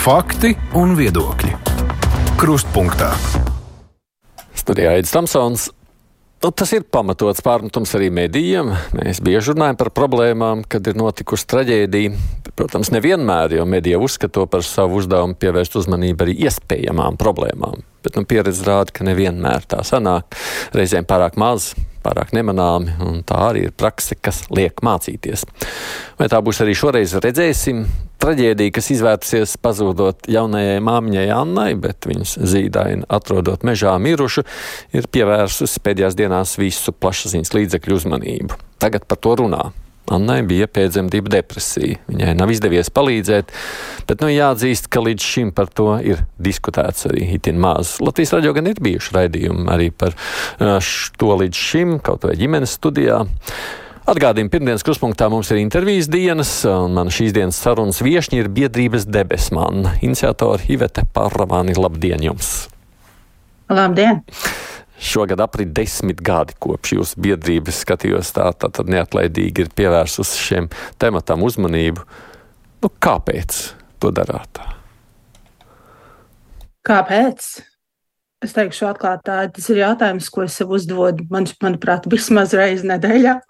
Fakti un viedokļi. Krustpunktā. Studijā Aits Tamsons. Nu, tas ir pamatots pārmetums arī medijiem. Mēs bieži runājam par problēmām, kad ir notikusi traģēdija. Protams, nevienmēr, jo medija uzskata par savu uzdevumu pievērst uzmanību arī iespējamām problēmām. Bet nu, pieredze rāda, ka nevienmēr tā sanāk. Reizēm pārāk maz, pārāk nemanāmi, un tā arī ir prakse, kas liek mācīties. Vai tā būs arī šoreiz, redzēsim. Traģēdija, kas izvērtusies pazudot jaunajai māmiņai Annai, bet viņas zīdaini atrodot mežā mirušu, ir pievērsusi pēdējās dienās visu plašsaziņas līdzekļu uzmanību. Tagad par to runā. Annai bija pēcdzemdību depresija. Viņai nav izdevies palīdzēt, bet nu, jāatzīst, ka līdz šim par to ir diskutēts arī itin maz. Latvijas radio gan ir bijuši raidījumi arī par to līdz šim, kaut vai ģimenes studijā. Atgādījumi, pirmdienas kruspunktā mums ir intervijas dienas, un man šīs dienas sarunas viešņi ir biedrības debesmāna, iniciatora Ivete Parravāni. Labdien jums! Labdien! Šogad aprit desmit gadi kopš jūsu biedrības skatījos tā, tā tad neatlaidīgi ir pievērsusi šiem tematam uzmanību. Nu, kāpēc to darāt? Kāpēc? Es teikšu atklātā, tas ir jautājums, ko es sev uzdodu, man, manuprāt, vismaz reizi nedēļā.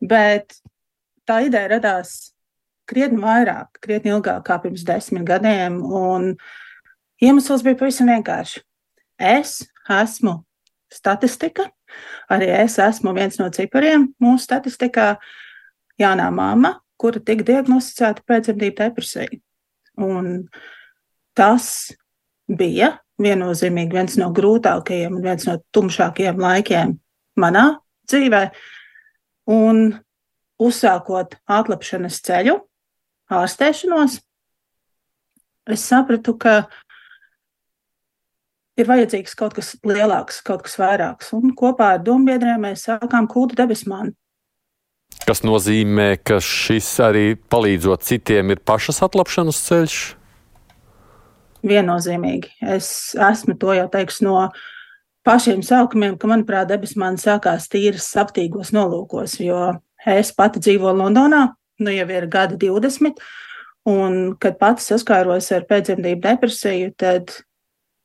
Bet tā ideja radās krietni vairāk, krietni ilgāk kā pirms desmit gadiem. Iemesls bija pavisam vienkārši. Es esmu statistika. Arī es esmu viens no cipariem mūsu statistikā. Jaunā māma, kura tika diagnosticēta pēcdzemdību depresija. Un tas bija viennozīmīgi viens no grūtākajiem un viens no tumšākajiem laikiem manā dzīvē. Un uzsākot atlapšanas ceļu, ārstēšanos, es sapratu, ka ir vajadzīgs kaut kas lielāks, kaut kas vairāks. Un kopā ar dombiedriem mēs sākām kultu debesmānu. Kas nozīmē, ka šis arī palīdzot citiem ir pašas atlapšanas ceļš? Viennozīmīgi. Es esmu to jau teiks no pašiem sākumiem, ka, manuprāt, debesmāna sākās tīras saptīgos nolūkos, jo es pati dzīvoju Londonā, nu jau ir gadi 20, un kad pati saskāros ar pēcdzemdību depresiju, tad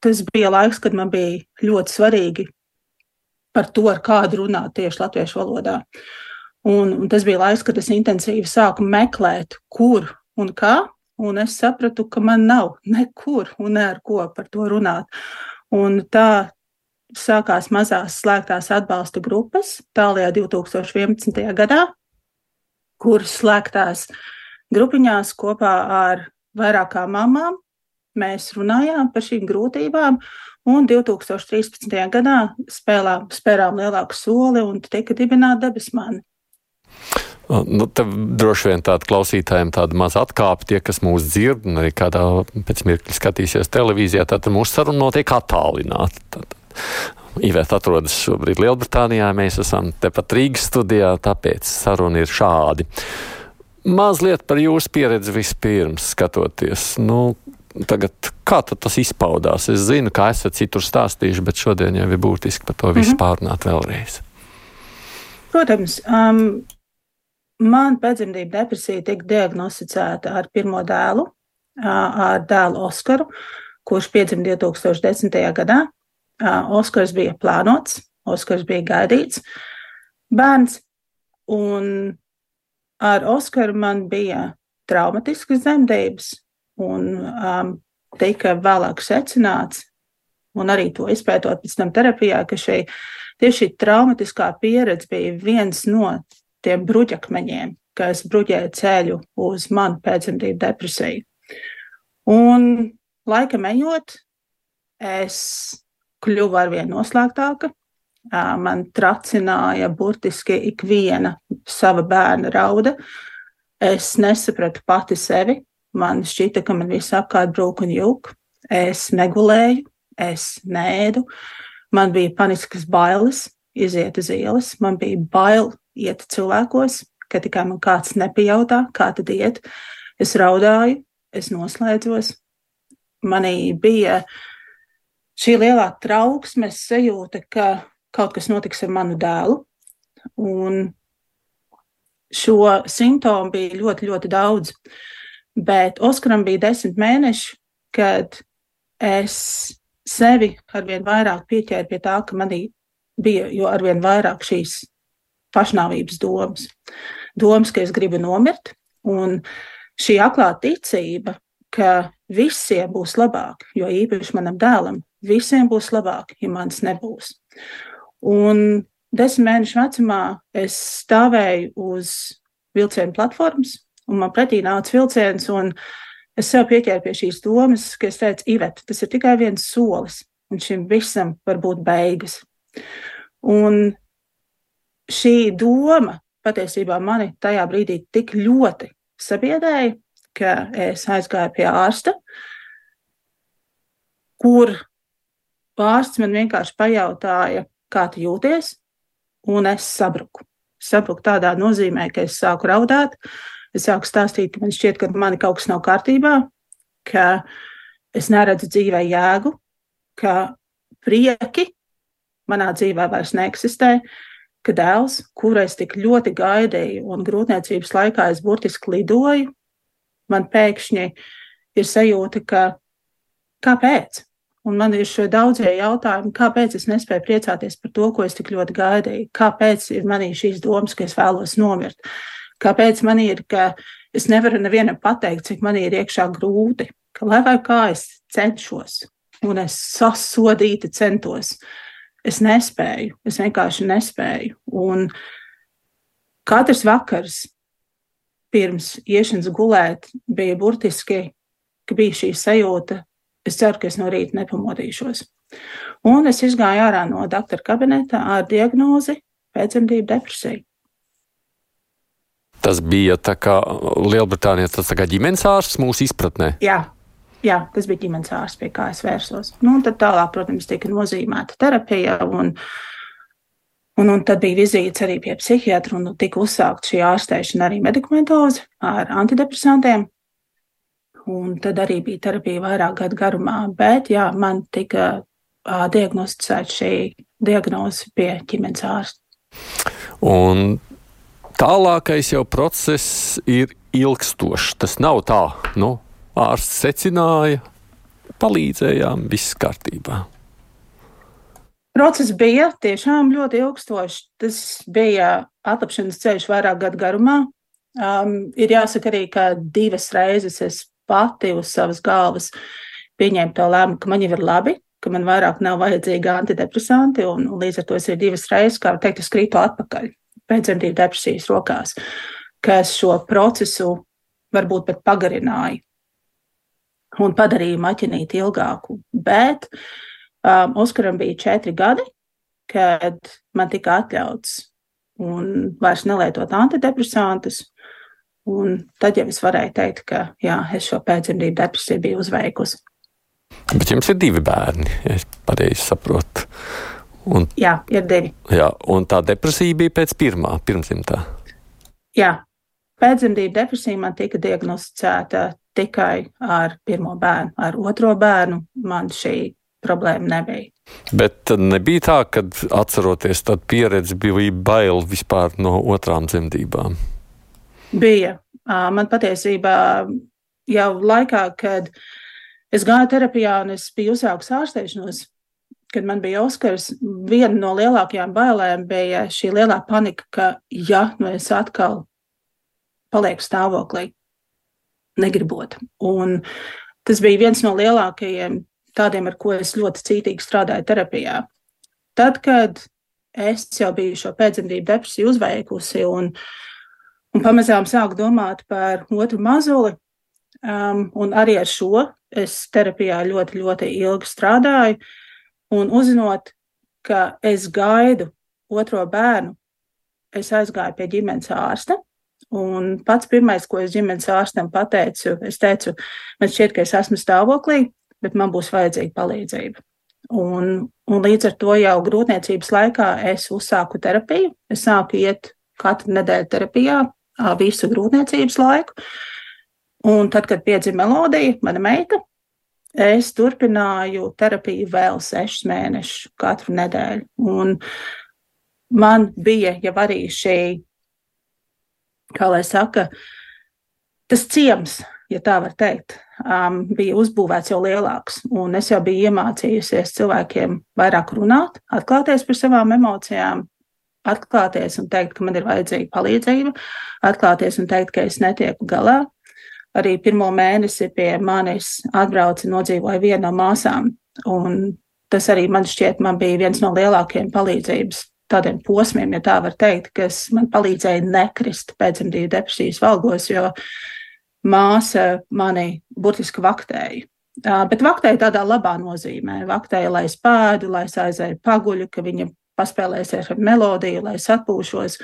tas bija laiks, kad man bija ļoti svarīgi par to, ar kādu runāt tieši latviešu valodā. Un, un tas bija laiks, kad es intensīvi sāku meklēt, kur un kā. Un es sapratu, ka man nav nekur un ne ar ko par to runāt. Un tā sākās mazās slēgtās atbalsta grupas tālākajā 2011. gadā, kuras slēgtās grupiņās kopā ar vairākām mamām, mēs runājām par šīm grūtībām, un 2013. gadā spēlām, spērām lielāku soli un tika dibināta debesmāna. Nu, te droši vien tāda klausītājiem tāda maza atkāpe, tie, kas mūs dzird, un arī kādā pēc mirkļa skatīsies televīzijā, tad mūsu saruna notiek attālināti. Iveta atrodas šobrīd Lielbritānijā, mēs esam tepat Rīgas studijā, tāpēc saruna ir šādi. Mazliet par jūsu pieredzi vispirms skatoties. Nu, Tagad, kā tas izpaudās? Es zinu, kā esat citur stāstījuši, bet šodien jau ir būtiski par to visu mm -hmm. pārunāt vēlreiz. Protams, um, man pēcdzemdību depresija tika diagnosticēta ar pirmo dēlu, uh, ar dēlu Oskaru, kurš piedzima 2010. gadā. Oskars bija plānots, Oskars bija gaidīts bērns, un ar Oskaru man bija traumatiskas dzemdības, Un um, tika vēlāk secināts, un arī to izpētot pēc tam terapijā, ka šī tieši šī traumatiskā pieredze bija viens no tiem bruģakmeņiem, kas bruģēja ceļu uz manu pēcdzemdību depresiju. Un laika ejot, es kļuvu arvien noslēgtāka. Man tracināja burtiski ikviena sava bērna rauda. Es nesapratu pati sevi, Man šķita, ka man viss apkārt brūk un jūk. Es negulēju, es nēdu. Man bija paniskas bailes iziet uz ielas. Man bija bail iet cilvēkos, ka tikai man kāds nepajautā, kā tad iet. Es raudāju, es noslēdzos. Manī bija šī lielā trauksmes sajūta, ka kaut kas notiks ar manu dēlu. Un šo simptomu bija ļoti, ļoti daudz. Bet Oskaram bija desmit mēneši, kad es sevi arvien vairāk pieķēru pie tā, ka manī bija arvien vairāk šīs pašnāvības domas. Domas, ka es gribu nomirt, un šī aklā ticība, ka visiem būs labāk, jo īpaši manam dēlam, visiem būs labāk, ja manis nebūs. Un desmit mēnešu vecumā es stāvēju uz vilcienu platformas, un man pretī nāca vilciens, un es sev pieķēru pie šīs domas, ka es teicu, Iveta, tas ir tikai viens solis, un šim visam var būt beigas. Un šī doma patiesībā mani tajā brīdī tik ļoti sabiedrēja, ka es aizgāju pie ārsta, kur ārsts man vienkārši pajautāja, kā tu jūties, un es sabruku. Sabruku tādā nozīmē, ka es sāku raudāt, es sāku stāstīt, ka man šķiet, ka man kaut kas nav kārtībā, ka es neredzu dzīvē jēgu, ka prieki manā dzīvē vairs neeksistē, ka dēls, kuru es tik ļoti gaidīju, un grūtniecības laikā es burtiski lidoju, man pēkšņi ir sajūta, ka kāpēc? Un man ir šie daudzie jautājumi, kāpēc es nespēju priecāties par to, ko es tik ļoti gaidīju, kāpēc ir manī šīs domas, ka es vēlos nomirt, kāpēc man ir, ka es nevaru nevienam pateikt, cik man ir iekšā grūti, ka lai vai kā es cenšos, un es sasodīti centos. Es nespēju, es vienkārši nespēju. Un katrs vakars pirms iešanas gulēt bija burtiski, ka bija šī sajūta, es ceru, ka es no rīta nepamodīšos. Un es izgāju ārā no doktora kabineta ar diagnozi pēcdzemdību depresiju. Tas bija tā kā Lielbritānijā, tas tā kā ģimenes ārsts mūsu izpratnē. Jā, jā, tas bija ģimenes ārsts, pie kā es vērsos. Nu, tad tālāk, protams, tika nozīmēta terapija. Un, un, un tad bija vizītes arī pie psihiatra, un tika uzsākta šī ārstēšana arī medikamentozi ar antidepresantiem. Un tad arī bija terapija vairāk gadu garumā, bet jā, man tika diagnosticēta šī diagnoze pie ģimenes ārsta. Un tālākais jau process ir ilgstošs. Tas nav tā, nu, ārsts secināja, palīdzējām, viss kārtībā. Process bija tiešām ļoti ilgstošs. Tas bija atlapšanas ceļš vairāk gadu garumā. Um, ir jāsaka arī, ka divas reizes es pati uz savas galvas pieņēmu to lēmumu, ka man jau ir labi, ka man vairāk nav vajadzīgi antidepresanti, un, un līdz ar to es ir divas reizes, kā teikt, es krītu atpakaļ pēcdzemdību depresijas rokās, kas šo procesu varbūt pat pagarināja un padarīja maķinīti ilgāku. Bet um, Oskaram bija četri gadi, kad man tika atļauts un vairs nelietot antidepresantus. Un tad jau es varēju teikt, ka jā, es šo pēcdzemdību depresiju biju uzveikusi. Bet jums ir divi bērni, ja es pareizi saprotu. Un, jā, ir divi. Jā, un tā depresija bija pēc pirmā, pirmsimtā. Jā, pēcdzemdību depresija man tika diagnosticēta tikai ar pirmo bērnu. Ar otro bērnu man šī problēma nebija. Bet nebija tā, ka atceroties tādu pieredzi, bija bail vispār no otrām dzemdībām. Bija. Man patiesībā jau laikā, kad es gāju terapijā un es biju uzsākusi ārstēšanos, kad man bija Oskars, viena no lielākajām bailēm bija šī lielā panika, ka, ja nu es atkal palieku stāvoklī, negribot. Un tas bija viens no lielākajiem tādiem, ar ko es ļoti cītīgi strādāju terapijā. Tad, kad es jau biju šo pēcdzemdību depresiju uzveikusi un un pamazām sāku domāt par otru mazuli. Um, un arī ar šo es terapijā ļoti, ļoti ilgi strādāju. Un uzzinot, ka es gaidu otro bērnu, es aizgāju pie ģimenes ārsta. Un pats pirmais, ko es ģimenes ārstam pateicu, es teicu, man šķiet, ka es esmu stāvoklī, bet man būs vajadzīga palīdzība. Un, un līdz ar to jau grūtniecības laikā es uzsāku terapiju. Es sāku iet katru nedēļu terapijā, visu grūtniecības laiku. Un tad, kad piedzima melodija, mana meita, es turpināju terapiju vēl sešus mēnešus katru nedēļu. Un man bija jau arī šī, kā lai saka, tas ciems, ja tā var teikt, um, bija uzbūvēts jau lielāks. Un es jau biju iemācījusies cilvēkiem vairāk runāt, atklāties par savām emocijām, atklāties un teikt, ka man ir vajadzīga palīdzība, atklāties un teikt, ka es netieku galā. Arī pirmo mēnesi pie manis atbrauca nodzīvoja viena no māsām. Un tas arī man šķiet, man bija viens no lielākajiem palīdzības tādiem posmiem, ja tā var teikt, kas man palīdzēja nekrist pēcdzemdību depresijas valgos, jo māsa mani burtiski vaktēja. Bet vaktēja tādā labā nozīmē. Vaktēja, lai es pēdu, lai es aizēju paguļu, ka viņa paspēlēsies ar melodiju, lai es atpūšos.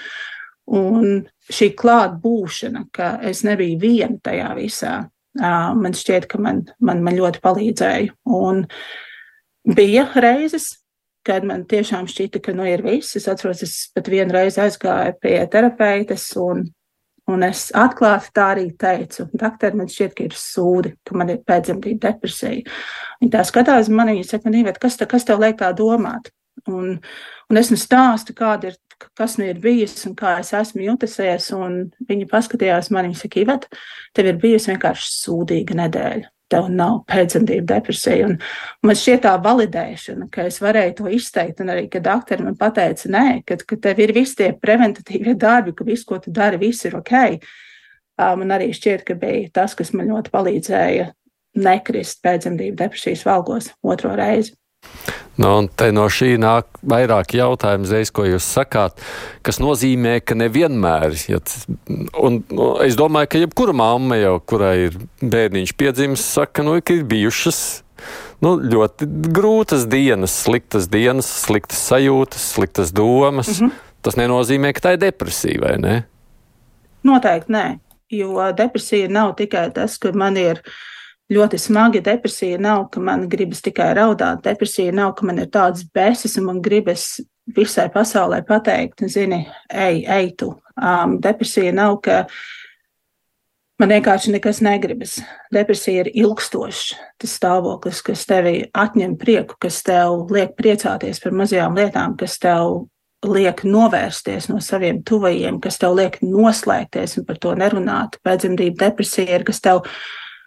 Un šī klātbūšana, ka es nebiju viena tajā visā, man šķiet, ka man, man, man ļoti palīdzēja. Un bija reizes, kad man tiešām šķita, ka nu ir viss. Es atceros, es pat vienu reizi aizgāju pie terapeites, un, un es atklāti tā arī teicu. Doktor, man šķiet, ka ir sūdi, ka man ir pēcdzemdību depresija. Viņa tā skatās man, viņa saka, Nīvet, kas, tā, kas tev liek tā domāt? Un, un es nu stāstu, kāda ir, kas nu ir bijis un kā es esmu jutusies. Viņa paskatījās man, viņa saka, Ivet, tev ir bijusi vienkārši sūdīga nedēļa tev nav pēcdzemdību depresija. Un man šķiet tā validēšana, ka es varēju to izteikt, un arī, ka doktori man pateica, nē, ka, ka tev ir visi tie preventatīvie darbi, ka viss, ko tu dari, viss ir ok. Man arī šķiet, ka bija tas, kas man ļoti palīdzēja nekrist pēcdzemdību depresijas valgos otro reizi. Nu, un te no šī nāk vairāk jautājumu reiz, ko jūs sakāt, kas nozīmē, ka nevienmēr, ja, un nu, es domāju, ka jebkura mamma jau, kurai ir bērniņš piedzimis, saka, nu, ka ir bijušas nu, ļoti grūtas dienas, sliktas dienas, sliktas sajūtas, sliktas domas. Mm -hmm. Tas nenozīmē, ka tā ir depresija, vai ne? Noteikti nē, jo depresija nav tikai tas, ka man ir ielikās ļoti smagi. Depresija nav, ka man gribas tikai raudāt. Depresija nav, ka man ir tādas besis un man gribas visai pasaulē pateikt, zini, ej, ej tu. Um, depresija nav, ka man vienkārši nekas negribas. Depresija ir ilgstošs tas stāvoklis, kas tevi atņem prieku, kas tev liek priecāties par mazajām lietām, kas tev liek novērsties no saviem tuvajiem, kas tev liek noslēgties un par to nerunāt. Pēcdzemdību depresija ir, kas tev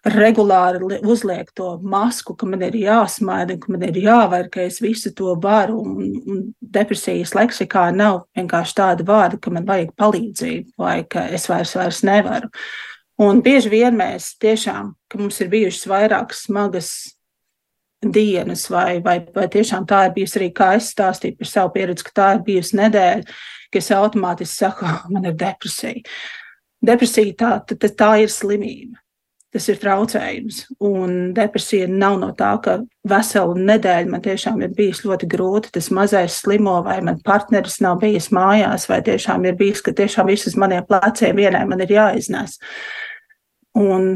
regulāri uzliek to masku, ka man ir jāsmaida, ka man ir jāvar, ka es visu to varu. Un, un depresijas leksikā nav vienkārši tāda vārda, ka man vajag palīdzību vai ka es vairs, vairs nevaru. Un bieži vien mēs tiešām, ka mums ir bijušas vairākas smagas dienas, vai, vai, vai tiešām tā ir bijusi arī, kā es stāstīju par savu pieredzi, ka tā ir bijusi nedēļa, ka es automātiski saku, man ir depresija. Depresija tā, tā, tā ir slimība tas ir traucējums. Un depresija nav no tā, ka veselu nedēļu man tiešām ir bijis ļoti grūti, tas mazais slimo, vai man partneris nav bijis mājās, vai tiešām ir bijis, ka tiešām viss uz maniem pleciem vienai man ir jāiznes. Un,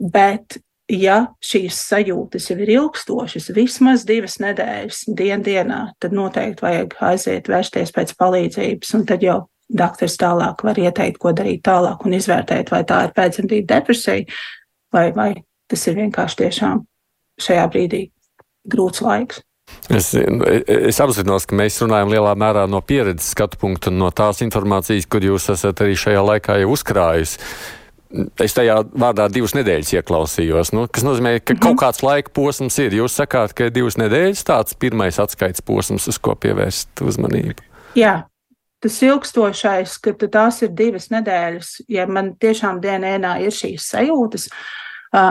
bet, ja šīs sajūtas jau ir ilgstošas, vismaz divas nedēļas, dien dienā, tad noteikti vajag aiziet, vērsties pēc palīdzības, un tad jau Doktors tālāk var ieteikt, ko darīt tālāk un izvērtēt, vai tā ir pēcdzemdību depresija, vai, vai tas ir vienkārši tiešām šajā brīdī grūts laiks. Es, es apzinos, ka mēs runājam lielā mērā no pieredzes skatu punkta un no tās informācijas, kur jūs esat arī šajā laikā jau uzkrājusi. Es tajā vārdā divas nedēļas ieklausījos, nu, kas nozīmē, ka mm -hmm. kaut kāds laika posms ir. Jūs sakāt, ka divas nedēļas tāds pirmais atskaites posms, uz ko pievērst uzmanību. Jā, tas ilgstošais, ka tās ir divas nedēļas, ja man tiešām dienā ir šīs sajūtas,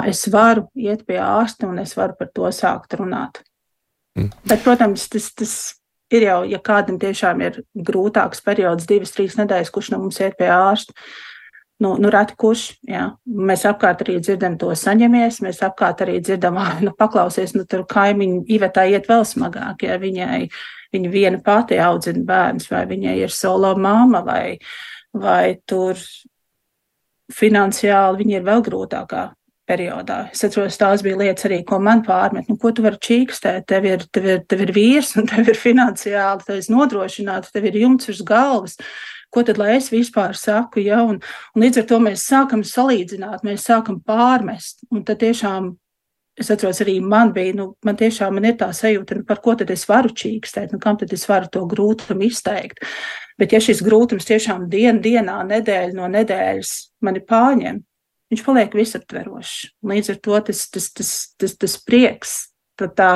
es varu iet pie ārsta un es varu par to sākt runāt. Mm. Bet, protams, tas, tas ir jau, ja kādam tiešām ir grūtāks periods, divas, trīs nedēļas, kurš no mums iet pie ārsta. Nu, nu reti kurš, jā. Mēs apkārt arī dzirdam to saņemies, mēs apkārt arī dzirdam, nu, paklausies, nu, tur kaimiņi Ivetā iet vēl smagāk, ja viņai viņa viena pati audzina bērns, vai viņai ir solo māma, vai, vai tur finansiāli viņa ir vēl grūtākā periodā. Es atceros, tās bija lietas arī, ko man pārmet. Nu, ko tu vari čīkstēt? Tev ir, tev, ir, tev ir vīrs, un tev ir finansiāli, tev ir nodrošināts, tev ir jumts uz galvas. Ko tad, lai es vispār saku? Ja? Un, un līdz ar to mēs sākam salīdzināt, mēs sākam pārmest. Un tad tiešām es atceros, arī man bija, nu, man tiešām man ir tā sajūta, nu, par ko tad es varu čīkstēt, nu, kam tad es varu to grūtumu izteikt. Bet ja šis grūtums tiešām dien, dienā, nedēļa no nedēļas mani pārņem, viņš paliek visaptverošs. Līdz ar to tas, tas, tas, tas, tas prieks, tā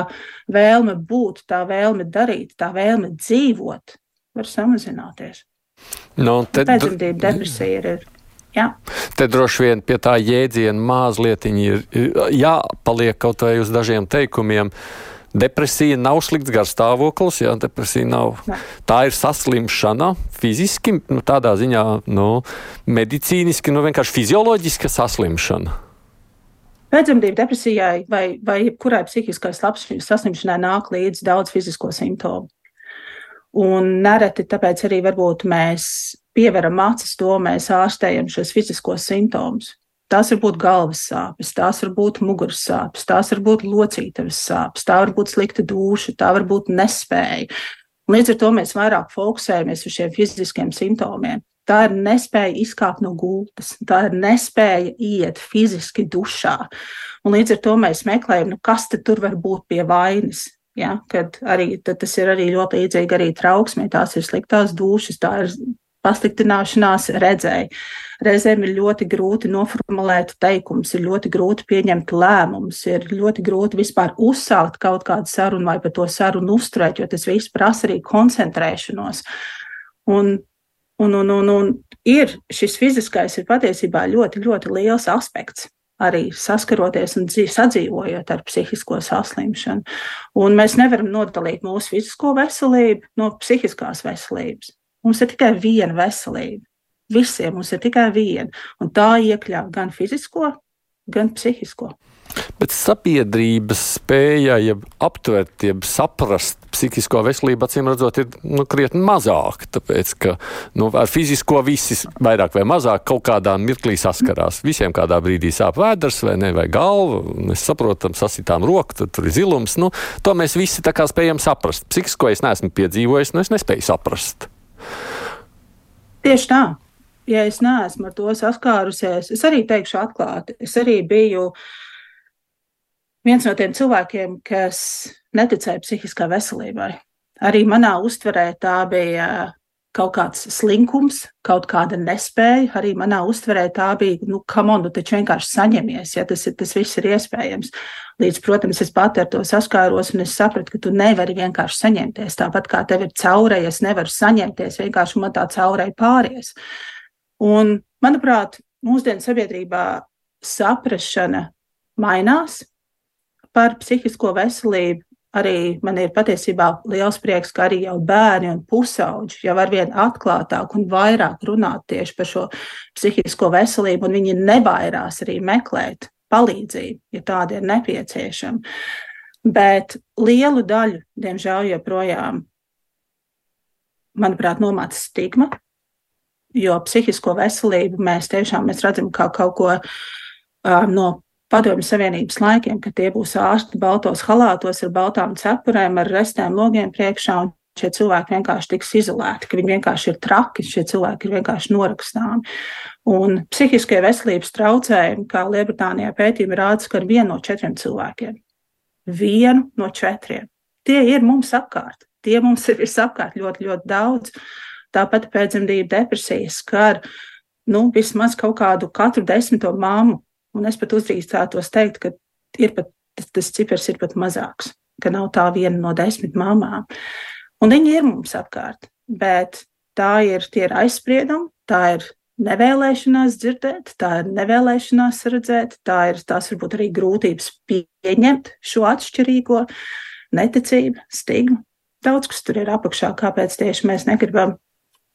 vēlme būt, tā vēlme darīt, tā vēlme dzīvot var samazināties. No, nu, tad, Pēcdzemdība depresija ir. Jā. Te droši vien pie tā jēdziena mazliet ir jāpaliek kaut vai uz dažiem teikumiem. Depresija nav slikts garstāvoklis, jā, depresija nav. Ne. Tā ir saslimšana fiziski, nu, tādā ziņā, nu, medicīniski, nu, vienkārši fizioloģiska saslimšana. Pēcdzemdību depresijai vai, vai jebkurai psihiskai saslimšanai nāk līdzi daudz fizisko simptomu. Un nereti tāpēc arī varbūt mēs pieveram acis to, mēs ārstējam šos fiziskos simptomus. Tās var būt galvas sāpes, tās var būt muguras sāpes, tās var būt locītavas sāpes, tā var būt slikta duša, tā var būt nespēja. Līdz ar to mēs vairāk fokusējamies uz šiem fiziskiem simptomiem. Tā ir nespēja izkāpt no gultas, tā ir nespēja iet fiziski dušā. Un līdz ar to mēs meklējam, nu, kas tur var būt pie vainas. Ja, kad arī tas ir arī ļoti līdzīgi arī trauksmē, tās ir sliktās dušas, tā ir pasliktināšanās redzēja. Reizēm ir ļoti grūti noformulēt teikumus, ir ļoti grūti pieņemt lēmumus, ir ļoti grūti vispār uzsākt kaut kādu sarunu vai par to sarunu uzturēt, jo tas viss prasa arī koncentrēšanos. Un, un, un, un, un ir šis fiziskais ir patiesībā ļoti, ļoti liels aspekts arī saskaroties un sadzīvojot ar psihisko saslimšanu. Un mēs nevaram nodalīt mūsu fizisko veselību no psihiskās veselības. Mums ir tikai viena veselība. Visiem mums ir tikai viena, un tā iekļauj gan fizisko, gan psihisko. Bet sabiedrības spēja jeb aptvert, jeb saprast psihisko veselību, acīm redzot, ir nu, krietni mazāka. Tāpēc, ka nu, ar fizisko visi vairāk vai mazāk kaut kādā mirklī saskarās. Visiem kādā brīdī sāp vēders vai ne, vai galva. Mēs saprotam, sasitām roku, tad tur ir zilums. Nu, to mēs visi tā kā spējam saprast. Psihisko es neesmu piedzīvojis, nu es nespēju saprast. Tieši tā ja es neesmu ar to saskārusies, es arī teikšu atklāti, es arī biju viens no tiem cilvēkiem, kas neticēja psihiskā veselībai. Arī manā uztverē tā bija kaut kāds slinkums, kaut kāda nespēja. Arī manā uztverē tā bija, nu, kam on, nu taču vienkārši saņemies, ja tas, ir, tas viss ir iespējams. Līdz, protams, es pat ar to saskāros un es sapratu, ka tu nevari vienkārši saņemties. Tāpat kā tev ir caurēja, es nevaru saņemties, vienkārši man tā caurēja pāries. Uh, Un, manuprāt, mūsdienu sabiedrībā saprašana mainās par psihisko veselību. Arī man ir patiesībā liels prieks, ka arī jau bērni un pusauģi jau arvien atklātāk un vairāk runāt tieši par šo psihisko veselību, un viņi nebairās arī meklēt palīdzību, ja tāda ir nepieciešama. Bet lielu daļu, diemžēl, joprojām, manuprāt, nomāca stigma jo psihisko veselību mēs tiešām mēs redzam kā kaut ko uh, no Padomju Savienības laikiem, ka tie būs ārsti baltos halātos ar baltām cepurēm, ar restēm logiem priekšā, šie cilvēki vienkārši tiks izolēti, ka viņi vienkārši ir traki, šie cilvēki ir vienkārši norakstāmi. Un psihiskie veselības traucējumi, kā Lielbritānijā pētījumi rāda, ka ar vienu no četriem cilvēkiem, vienu no četriem, tie ir mums apkārt. Tie mums ir visapkārt ļoti, ļoti daudz. Tāpat pēcdzemdību depresija skar nu, vismaz kaut kādu katru desmito māmu. Un es pat uzdrīkstētos teikt, ka ir pat, tas cipars ir pat mazāks, ka nav tā viena no desmit māmām. Un viņi ir mums apkārt, bet tā ir, ir aizspriedumi, tā ir nevēlēšanās dzirdēt, tā ir nevēlēšanās redzēt, tā ir tās varbūt arī grūtības pieņemt šo atšķirīgo neticību, stigmu. Daudz kas tur ir apakšā, kāpēc tieši mēs negribam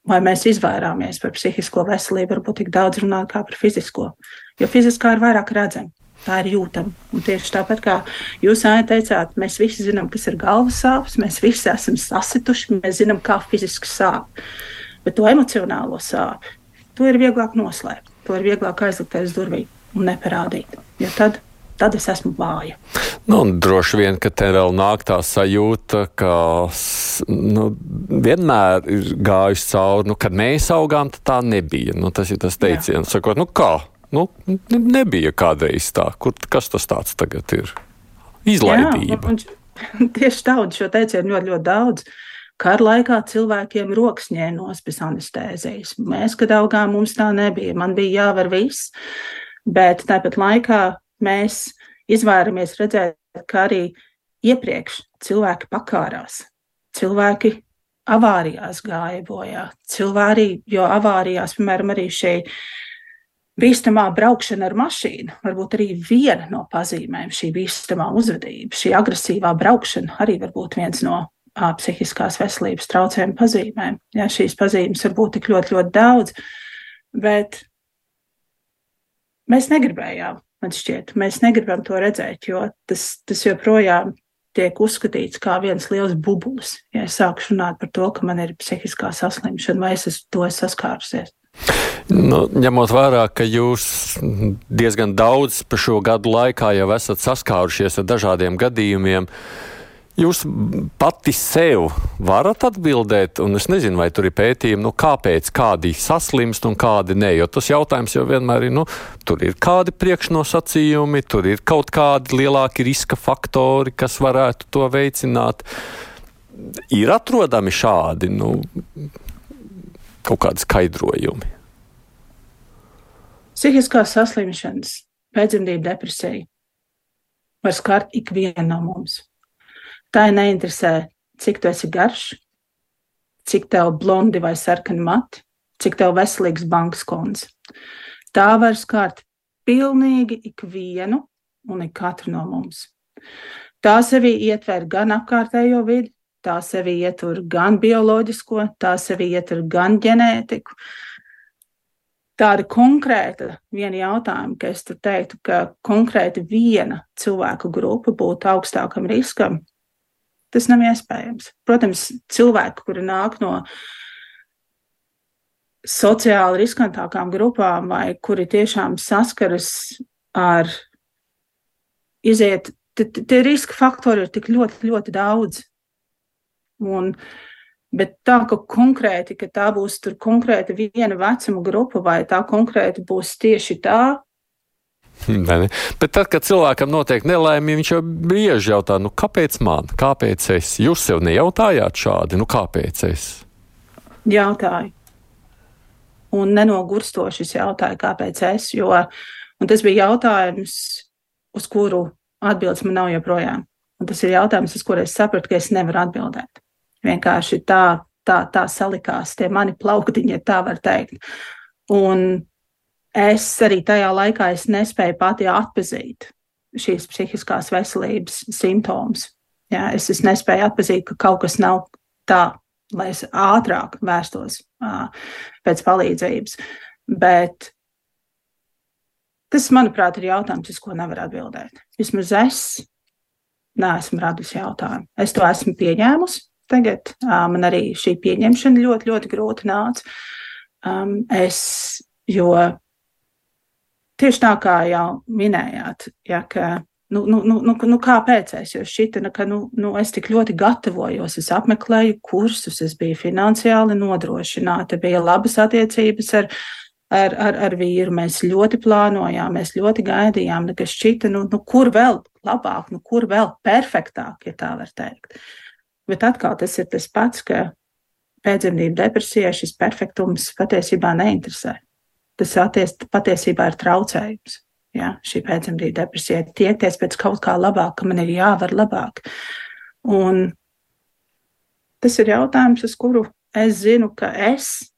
vai mēs izvairāmies par psihisko veselību, varbūt tik daudz runāt kā par fizisko. Jo fiziskā ir vairāk redzama, tā ir jūtama. Un tieši tāpat kā jūs teicāt, mēs visi zinām, kas ir galvas sāpes, mēs visi esam sasituši, mēs zinām, kā fiziski sāp. Bet to emocionālo sāpju, to ir vieglāk noslēpt, to ir vieglāk aizlikt aiz durvīm un neparādīt. Jo tad tad es esmu vāja. Nu, droši vien, ka te vēl nāk tā sajūta, ka nu, vienmēr ir gājusi cauri, nu, kad mēs augām, tā nebija. Nu, tas ir tas teiciens, sakot, nu kā, nu, nebija kādreiz tā. Kur, kas tas tāds tagad ir? Izlaidība. Jā, un, tieši tā, un šo teicienu ļoti, ļoti daudz. Kara laikā cilvēkiem rokas ņēmās bez anestēzijas. Mēs, kad augām, mums tā nebija. Man bija jāvar viss. Bet tāpat laikā mēs izvairamies redzēt, ka arī iepriekš cilvēki pakārās, cilvēki avārijās gāja bojā, cilvēki, jo avārijās, piemēram, arī šeit bīstamā braukšana ar mašīnu, varbūt arī viena no pazīmēm, šī bīstamā uzvedība, šī agresīvā braukšana arī var būt viens no a, psihiskās veselības traucējumu pazīmēm. Ja, šīs pazīmes var būt tik ļoti, ļoti daudz, bet mēs negribējām, man šķiet, mēs negribam to redzēt, jo tas, tas joprojām tiek uzskatīts kā viens liels bublis. Ja es sāku runāt par to, ka man ir psihiskā saslimšana, vai es esmu to saskārusies. Nu, ņemot vērā, ka jūs diezgan daudz pa šo gadu laikā jau esat saskārušies ar dažādiem gadījumiem, Jūs pati sev varat atbildēt, un es nezinu, vai tur ir pētījumi, nu, kāpēc kādi saslimst un kādi nē. Jo tas jautājums jau vienmēr ir, nu, tur ir kādi priekšnosacījumi, tur ir kaut kādi lielāki riska faktori, kas varētu to veicināt. Ir atrodami šādi, nu, kaut kādi skaidrojumi? Psihiskās saslimšanas, pēcdzemdību depresija var skart ikvienu no mums. Tā ir neinteresē, cik tu esi garš, cik tev blondi vai sarkani mati, cik tev veselīgs bankas konts. Tā var skart pilnīgi ikvienu un ikatru no mums. Tā sevī ietver gan apkārtējo vidi, tā sevi ietver gan bioloģisko, tā sevi ietver gan ģenētiku. Tāda konkrēta viena jautājuma, ka es teiktu, ka konkrēti viena cilvēku grupa būtu augstākam riskam, tas nav iespējams. Protams, cilvēki, kuri nāk no sociāli riskantākām grupām vai kuri tiešām saskaras ar iziet, tie riska faktori ir tik ļoti, ļoti daudz. Un, bet tā, ka konkrēti, ka tā būs konkrēti viena vecuma grupa vai tā konkrēti būs tieši tā. Bet tad, kad cilvēkam notiek nelaime, viņš jau bieži jautā, nu, kāpēc man, kāpēc es? Jūs sev nejautājāt šādi, nu, kāpēc es? Jautāju. Un nenogurstoši es jautāju, kāpēc es, jo tas bija jautājums, uz kuru atbildes man nav joprojām. Un tas ir jautājums, uz kuru es sapratu, ka es nevaru atbildēt. Vienkārši tā, tā, tā salikās tie mani plauktiņi, ja tā var teikt. Un es arī tajā laikā es nespēju pati atpazīt šīs psihiskās veselības simptomus. Jā, es, es nespēju atpazīt, ka kaut kas nav tā, lai es ātrāk vērstos uh, pēc palīdzības. Bet tas, manuprāt, ir jautājums, uz ko nevar atbildēt. Vismaz es neesmu radusi jautājumu. Es to esmu pieņēmusi. Tagad man arī šī pieņemšana ļoti, ļoti grūti nāca. Es, jo tieši tā kā jau minējāt, ja, ka nu, nu, nu, nu, nu kāpēc es, jo šita, ka nu, nu, es tik ļoti gatavojos, es apmeklēju kursus, es biju finansiāli nodrošināta, bija labas attiecības ar, ar, ar, ar vīru, mēs ļoti plānojām, mēs ļoti gaidījām, ka šķita, nu, nu kur vēl labāk, nu kur vēl perfektāk, ja tā var teikt. Bet atkal tas ir tas pats, ka pēcdzemdību depresijai šis perfektums patiesībā neinteresē. Tas atties, patiesībā ir traucējums. Ja, šī pēcdzemdību depresija tiekties pēc kaut kā labāk, ka man ir jāvar labāk. Un tas ir jautājums, uz kuru es zinu, ka es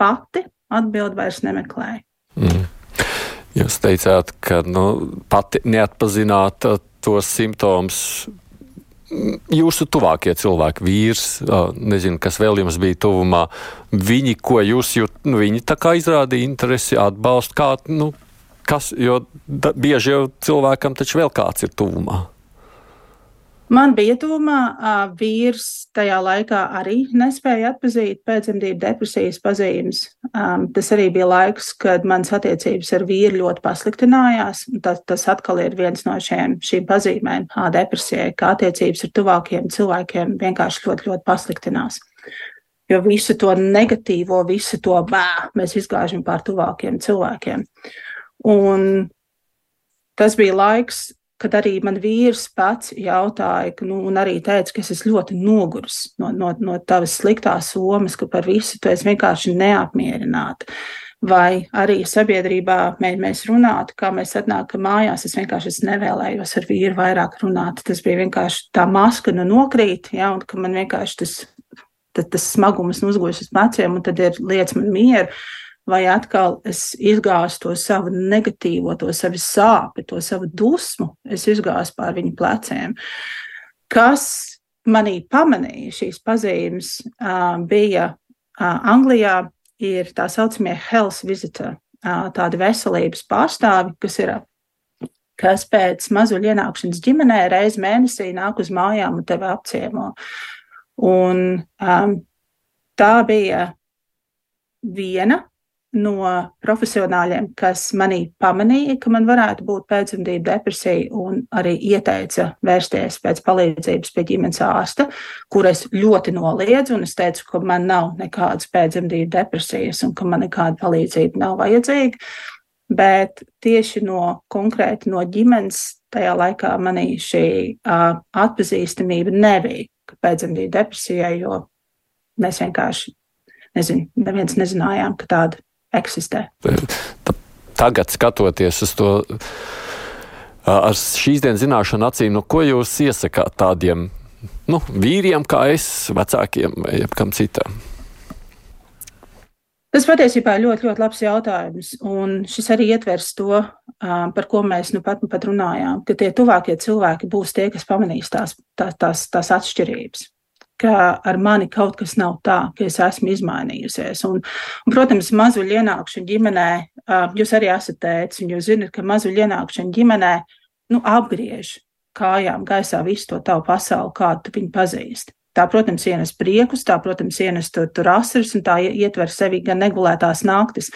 pati atbildi vairs nemeklēju. Mm. Jūs teicāt, ka nu, pati neatpazināt tos simptomus jūsu tuvākie cilvēki, vīrs, nezinu, kas vēl jums bija tuvumā, viņi, ko jūs jūt, nu, viņi tā kā izrādīja interesi, atbalstu, kā, nu, kas, jo da, bieži jau cilvēkam taču vēl kāds ir tuvumā. Man bija tuvumā vīrs tajā laikā arī nespēja atpazīt pēcdzemdību depresijas pazīmes. Um, tas arī bija laiks, kad manas attiecības ar vīru ļoti pasliktinājās. Tas, tas atkal ir viens no šiem, šīm pazīmēm depresijai, ka attiecības ar tuvākiem cilvēkiem vienkārši ļoti, ļoti pasliktinās. Jo visu to negatīvo, visu to bā, mēs izgāžam pār tuvākiem cilvēkiem. Un tas bija laiks, kad arī man vīrs pats jautāja, ka, nu, un arī teica, ka es esmu ļoti noguris no, no, no tavas sliktās somas, ka par visu tu esi vienkārši neapmierināta. vai arī sabiedrībā mēs runātu, kā mēs atnākam mājās. Es vienkārši es nevēlējos ar vīru vairāk runāt. Tas bija vienkārši tā maska nu nokrīt, ja, un ka man vienkārši tas, tas, tas smagums uzguļas uz pleciem, un tad ir lietas man mieru. Vai atkal es izgāzu to savu negatīvo, to savu sāpju, to savu dusmu, es izgāzu pār viņu pleciem. Kas manī pamanīja šīs pazīmes, bija Anglijā ir tā saucamie health visitor, tādi veselības pārstāvi, kas ir kas pēc mazuļu ienākšanas ģimenē reizi mēnesī nāk uz mājām un tevi apciemo. Un, um, tā bija viena no profesionāļiem, kas manī pamanīja, ka man varētu būt pēcdzemdību depresija un arī ieteica vērsties pēc palīdzības pie ģimenes ārsta, kur es ļoti noliedzu un es teicu, ka man nav nekādas pēcdzemdību depresijas un ka man nekāda palīdzība nav vajadzīga. Bet tieši no konkrēti no ģimenes tajā laikā manī šī uh, atpazīstamība nebija, ka pēcdzemdību depresijai, jo mēs vienkārši, nezinu, neviens nezinājām, ka tāda eksistē. Tagad skatoties uz to ar šīs dienas zināšanu acīm, nu, ko jūs iesakāt tādiem nu, vīriem kā es, vecākiem vai kam citam? Tas patiesībā ir ļoti, ļoti labs jautājums. Un šis arī ietvers to, par ko mēs nu pat, nu pat runājām, ka tie tuvākie cilvēki būs tie, kas pamanīs tās, tās, tās, tās atšķirības ka ar mani kaut kas nav tā, ka es esmu izmainījusies. Un, un protams, mazuļu ienākšana ģimenē, jūs arī esat tēvs, un jūs zinat, ka mazuļu ienākšana ģimenē nu, apgriež kājām gaisā visu to tavu pasauli, kādu tu viņu pazīsti. Tā, protams, ienes priekus, tā, protams, ienes tur, tur asaras, un tā ietver sevi gan negulētās naktis,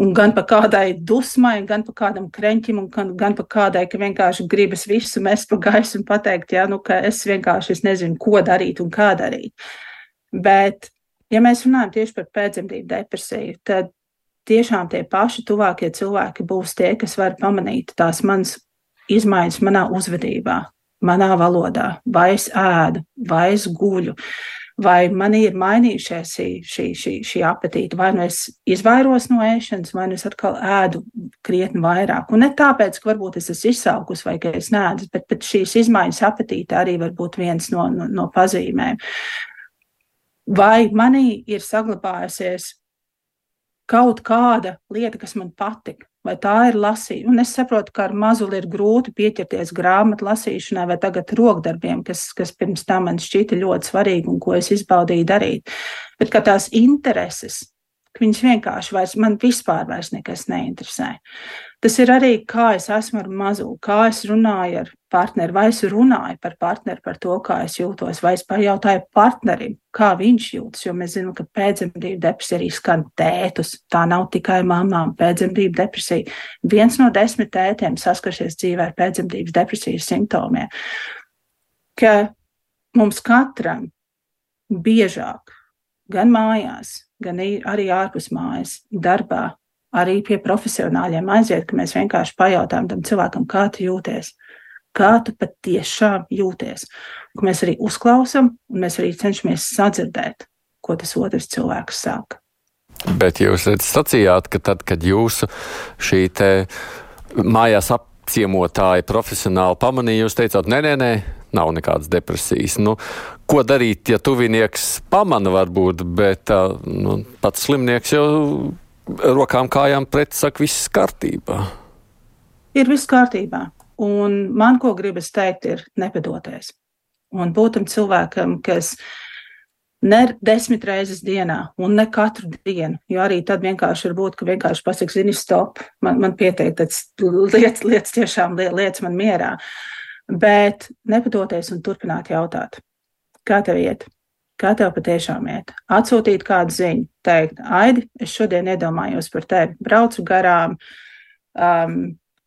Un gan par kādai dusmai, gan par kādam kreņķim, un gan, gan par kādai, ka vienkārši gribas visu mest pa gaisu un pateikt, ja, nu, ka es vienkārši es nezinu, ko darīt un kā darīt. Bet, ja mēs runājam tieši par pēcdzemdību depresiju, tad tiešām tie paši tuvākie cilvēki būs tie, kas var pamanīt tās manas izmaiņas manā uzvedībā, manā valodā, vai es ēdu, vai es guļu, vai man ir mainījušies šī, šī, šī, šī apetīte, vai nu es izvairos no ēšanas, vai nu es atkal ēdu krietni vairāk. Un ne tāpēc, ka varbūt es esmu izsalkus vai ka es nēdu, bet, bet šīs izmaiņas apetīte arī var būt viens no, no, no pazīmēm. Vai manī ir saglabājusies kaut kāda lieta, kas man patika? Vai tā ir lasīšana. Un es saprotu, ka ar mazuli ir grūti pieķerties grāmatu lasīšanai vai tagad rokdarbiem, kas, kas pirms tam man šķita ļoti svarīgi un ko es izbaudīju darīt. Bet kā tās intereses, ka viņas vienkārši vairs, man vispār vairs nekas neinteresē. Tas ir arī, kā es esmu ar mazu, kā es runāju ar partneri, vai es runāju par partneri par to, kā es jūtos, vai es pajautāju partnerim, kā viņš jūtas, jo mēs zinām, ka pēcdzemdību depresija arī skan tētus. Tā nav tikai mamām. Pēcdzemdību depresija. Viens no desmit tētiem saskarsies dzīvē ar pēcdzemdības depresijas simptomiem. Ka mums katram biežāk, gan mājās, gan arī ārpus mājas, darbā, arī pie profesionāļiem aiziet, ka mēs vienkārši pajautājam tam cilvēkam, kā tu jūties, kā tu patiešām jūties. Un mēs arī uzklausām, un mēs arī cenšamies sadzirdēt, ko tas otrs cilvēks saka. Bet jūs sacījāt, ka tad, kad jūsu šī mājās apciemotāja profesionāli pamanīja, jūs teicāt, nē, nē, nē, nav nekādas depresijas. Nu, ko darīt, ja tuvinieks pamana varbūt, bet nu, pats slimnieks jau rokām kājām pret, saka, viss kārtībā. Ir viss kārtībā. Un man, ko gribas teikt, ir nepadoties. Un būt tam cilvēkam, kas ne desmit reizes dienā, un ne katru dienu, jo arī tad vienkārši var būt, ka vienkārši pasakā, zini, stop, man, man pietiek, tas lietas, lietas tiešām lietas man mierā. Bet nepadoties un turpināt jautāt, kā tev iet? Kā tev patiešām iet. Atsūtīt kādu ziņu, teikt, Aidi, es šodien iedomājos par tevi, braucu garām um,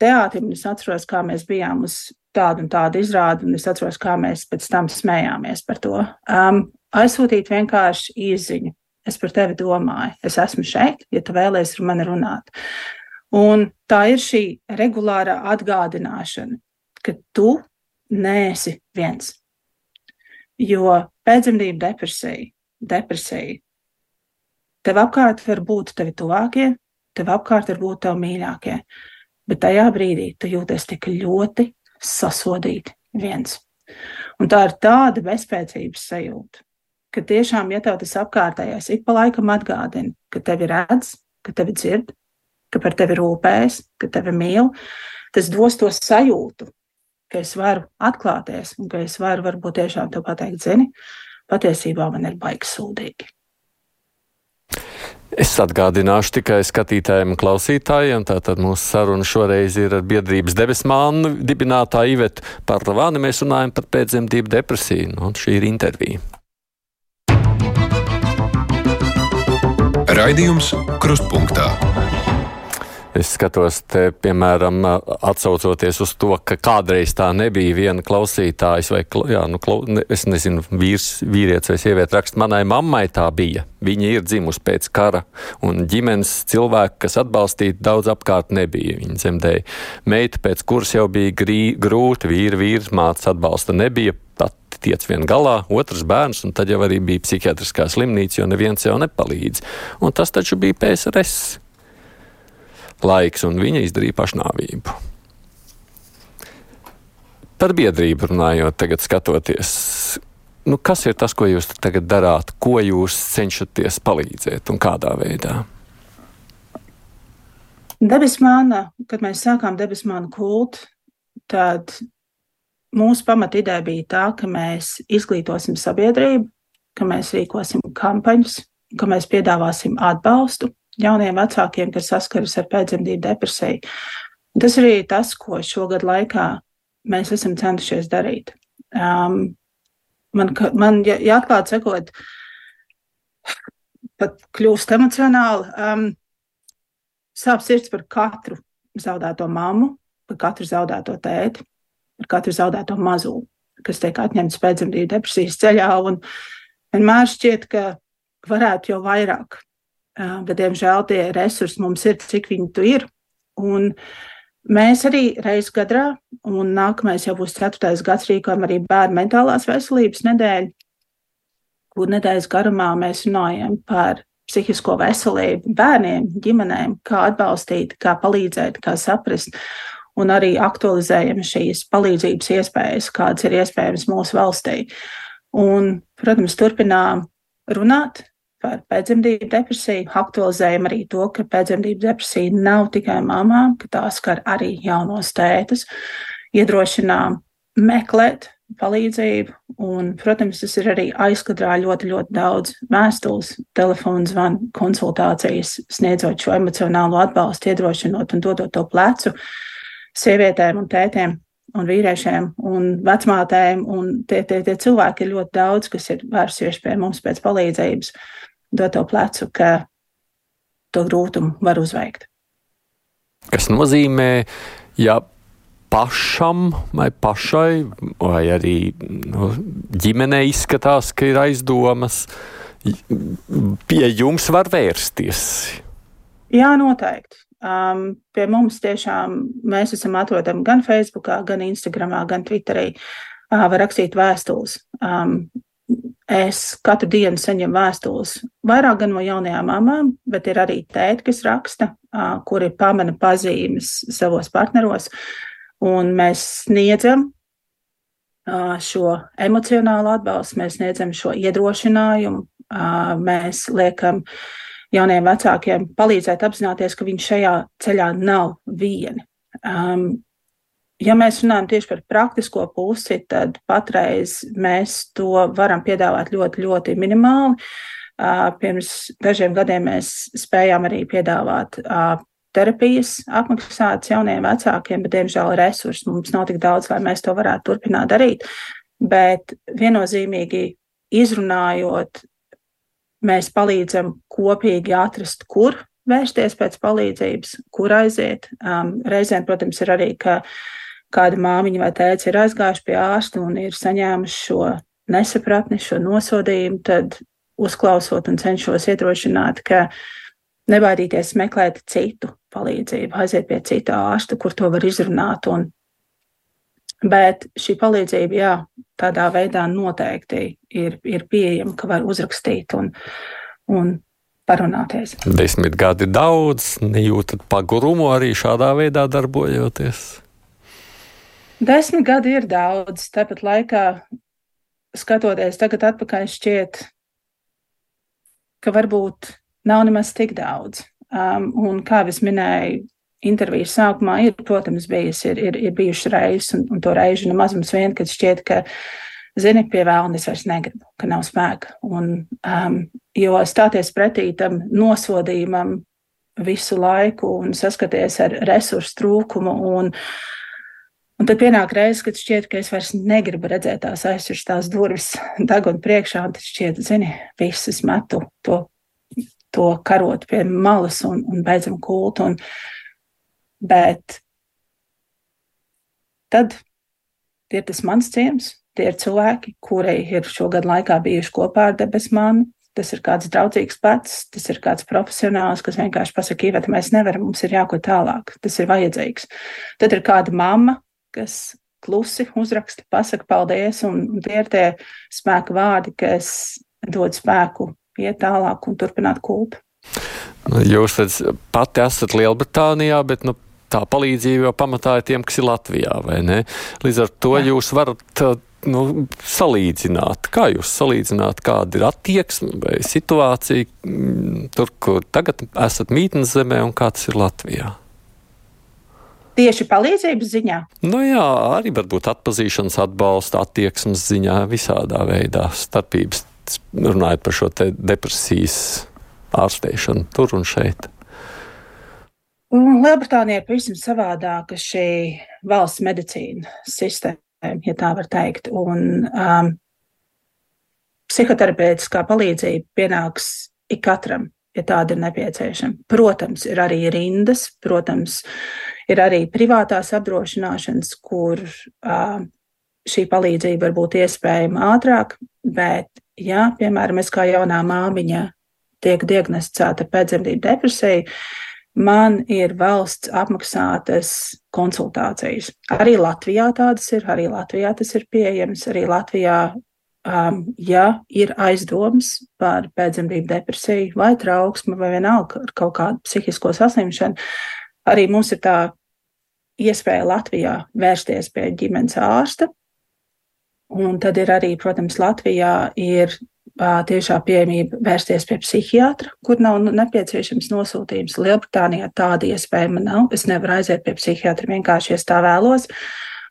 teātrim, un es atceros, kā mēs bijām uz tādu un tādu izrādi, un es atceros, kā mēs pēc tam smējāmies par to. Um, aizsūtīt vienkārši īziņu. Es par tevi domāju, es esmu šeit, ja tu vēlēsies ar mani runāt. Un tā ir šī regulārā atgādināšana, ka tu neesi viens. Jo pēcdzemdību depresija, depresija, tev apkārt var būt tavi tuvākie, tev apkārt var būt tavi mīļākie. Bet tajā brīdī tu jūties tik ļoti sasodīti viens. Un tā ir tāda bezspēcības sajūta, ka tiešām, ja tev tas apkārtējais ik pa laikam atgādina, ka tevi redz, ka tevi dzird, ka par tevi rūpējas, ka tevi mīl, tas dos to sajūtu, ka es varu atklāties un ka es varu varbūt tiešām to pateikt, zini, patiesībā man ir baigs sūdīgi. Es atgādināšu tikai skatītājiem un klausītājiem. Tātad mūsu saruna šoreiz ir ar biedrības debesmānu dibinātāju Ivetu Parlavāni. Mēs runājam par pēcdzemdību depresiju. Nu, šī ir intervija. Raidījums Krustpunktā. Es skatos, te, piemēram, atsaucoties uz to, ka kādreiz tā nebija viena klausītājas, vai, jā, nu, klau, ne, es nezinu, vīrs, vīrietis vai sieviete raksta, manai mammai tā bija. Viņa ir dzimusi pēc kara, un ģimenes cilvēki, kas atbalstītu daudz apkārt, nebija. Viņa dzemdēja meitu, pēc kuras jau bija grī, grūti, vīri, vīrs, mācis atbalsta nebija. Pat tiec vien galā, otrs bērns, un tad jau arī bija psihiatriskā slimnīca, jo neviens jau nepalīdz. Un tas taču bija PSRS laiks, un viņa izdarīja pašnāvību. Par biedrību runājot, tagad skatoties, nu, kas ir tas, ko jūs tagad darāt, ko jūs cenšaties palīdzēt un kādā veidā? Debesmāna, kad mēs sākām debesmānu kultu, tad mūsu pamatīdē bija tā, ka mēs izglītosim sabiedrību, ka mēs rīkosim kampaņas, ka mēs piedāvāsim atbalstu, jauniem vecākiem, kas saskaras ar pēcdzemdību depresiju. Tas arī ir tas, ko šogad laikā mēs esam centušies darīt. Um, man, man ja, ja atklāti sakot, pat kļūst emocionāli, um, sāp sirds par katru zaudēto mammu, par katru zaudēto tēti, par katru zaudēto mazo, kas tiek atņemts pēcdzemdību depresijas ceļā. Un vienmēr šķiet, ka varētu jau vairāk bet, diemžēl, tie resursi mums ir, cik viņi tu ir. Un mēs arī reiz gadā, un nākamais jau būs ceturtais gads, rīkojam arī bērnu mentālās veselības nedēļu, kur nedēļas garumā mēs runājam par psihisko veselību bērniem, ģimenēm, kā atbalstīt, kā palīdzēt, kā saprast. Un arī aktualizējam šīs palīdzības iespējas, kādas ir iespējamas mūsu valstī. Un, protams, turpinām runāt par pēcdzemdību depresiju, aktualizējam arī to, ka pēcdzemdību depresija nav tikai mamām, ka tā skar arī jaunos tētus, iedrošinām meklēt palīdzību, un, protams, tas ir arī aizkadrā ļoti, ļoti daudz vēstules, telefonu zvanu, konsultācijas, sniedzot šo emocionālo atbalstu, iedrošinot un dodot to plecu sievietēm un tētiem un vīriešiem un vecmātēm, un tie, tie, tie cilvēki ir ļoti daudz, kas ir vērsušies pie mums pēc palīdzības. Uh, dot to plecu, ka to grūtumu var uzveikt. Kas nozīmē, ja pašam vai pašai, vai arī nu, ģimenei izskatās, ka ir aizdomas, pie jums var vērsties? Jā, noteikti. Um, pie mums tiešām mēs esam atrodami gan Facebook, gan Instagram, gan Twitterī. Uh, var rakstīt vēstules. Um, Es katru dienu saņemu vēstules, vairāk gan no jaunajām mamām, bet ir arī tēti, kas raksta, kuri pamana pazīmes savos partneros, un mēs sniedzam šo emocionālu atbalstu, mēs sniedzam šo iedrošinājumu, mēs liekam jauniem vecākiem palīdzēt apzināties, ka viņi šajā ceļā nav vieni. Um, ja mēs runājam tieši par praktisko pusi, tad patreiz mēs to varam piedāvāt ļoti, ļoti minimāli. Pirms dažiem gadiem mēs spējām arī piedāvāt terapijas apmaksātas jauniem vecākiem, bet, diemžēl, resursi mums nav tik daudz, lai mēs to varētu turpināt darīt. Bet viennozīmīgi izrunājot, mēs palīdzam kopīgi atrast, kur vērsties pēc palīdzības, kur aiziet. Um, reizēm, protams, ir arī, ka uh, kāda māmiņa vai tēvs ir aizgājuši pie ārsta un ir saņēmuši šo nesapratni, šo nosodījumu, tad uzklausot un cenšos iedrošināt, ka nebaidīties meklēt citu palīdzību, aiziet pie cita ārsta, kur to var izrunāt. Un, bet šī palīdzība, jā, tādā veidā noteikti ir, ir pieejama, ka var uzrakstīt un, un parunāties. Desmit gadi ir daudz, nejūtat pagurumu arī šādā veidā darbojoties. Desmit gadi ir daudz, tāpat laikā skatoties tagad atpakaļ šķiet, ka varbūt nav nemaz tik daudz. Um, un kā es minēju, intervijas sākumā ir, protams, bijis, ir, ir, ir bijušas reizes, un, un to reižu nemaz mums vien, kad šķiet, ka zini, pie vēlna es vairs negribu, ka nav spēka. Un, um, jo stāties pretī tam nosodījumam visu laiku un saskaties ar resursu trūkumu. Un, un tad pienāk reizes, kad šķiet, ka es vairs negribu redzēt tās aizsirstās durvis deguna priekšā, un tad šķiet, zini, visas metu to, to karot pie malas un, un beidzam kultu. Un, bet tad ir tas mans ciems, Tie ir cilvēki, kuri ir šogad laikā bijuši kopā ar debesu manu. Tas ir kāds draudzīgs pats, tas ir kāds profesionāls, kas vienkārši pasakā, Iveta, mēs nevaram, mums ir jāko tālāk, tas ir vajadzīgs. Tad ir kāda mamma, kas klusi uzraksta, pasaka paldies, un, tie ir tie spēka vārdi, kas dod spēku iet tālāk un turpināt kultu. Nu, jūs pati esat Lielbritānijā, bet nu, tā palīdzība jau pamatā ir tiem, kas ir Latvijā, vai ne? Līdz ar to Jā. jūs varat nu, salīdzināt? Kā jūs salīdzināt, kāda ir attieksme vai situācija mm, tur, kur tagad esat mītnes zemē un kāds ir Latvijā? Tieši palīdzības ziņā? Nu jā, arī varbūt atpazīšanas atbalsta, attieksmes ziņā, visādā veidā starpības, runājot par šo depresijas ārstēšanu tur un šeit. Lielbritānija ir pavisam savādāka šī valsts medicīna sistēma ja tā var teikt. Un um, psihoterapeitiskā palīdzība pienāks ikatram, ja tāda ir nepieciešama. Protams, ir arī rindas, protams, ir arī privātās apdrošināšanas, kur šī palīdzība var būt iespējama ātrāk, bet, ja, piemēram, es kā jaunā māmiņa tiek diagnosticēta pēcdzemdību depresiju, man ir valsts apmaksātas konsultācijas. Arī Latvijā tādas ir, arī Latvijā tas ir pieejams, arī Latvijā, um, ja ir aizdoms par pēcdzemdību depresiju vai trauksmu vai vienalga ar kaut kādu psihisko saslimšanu, arī mums ir tā iespēja Latvijā vērsties pie ģimenes ārsta. Un tad ir arī, protams, Latvijā ir tiešā pieejamība vērsties pie psihiatra, kur nav nepieciešams nosūtījums. Lielbritānijā tāda iespējama nav. Es nevaru aiziet pie psihiatra vienkārši, ja tā vēlos.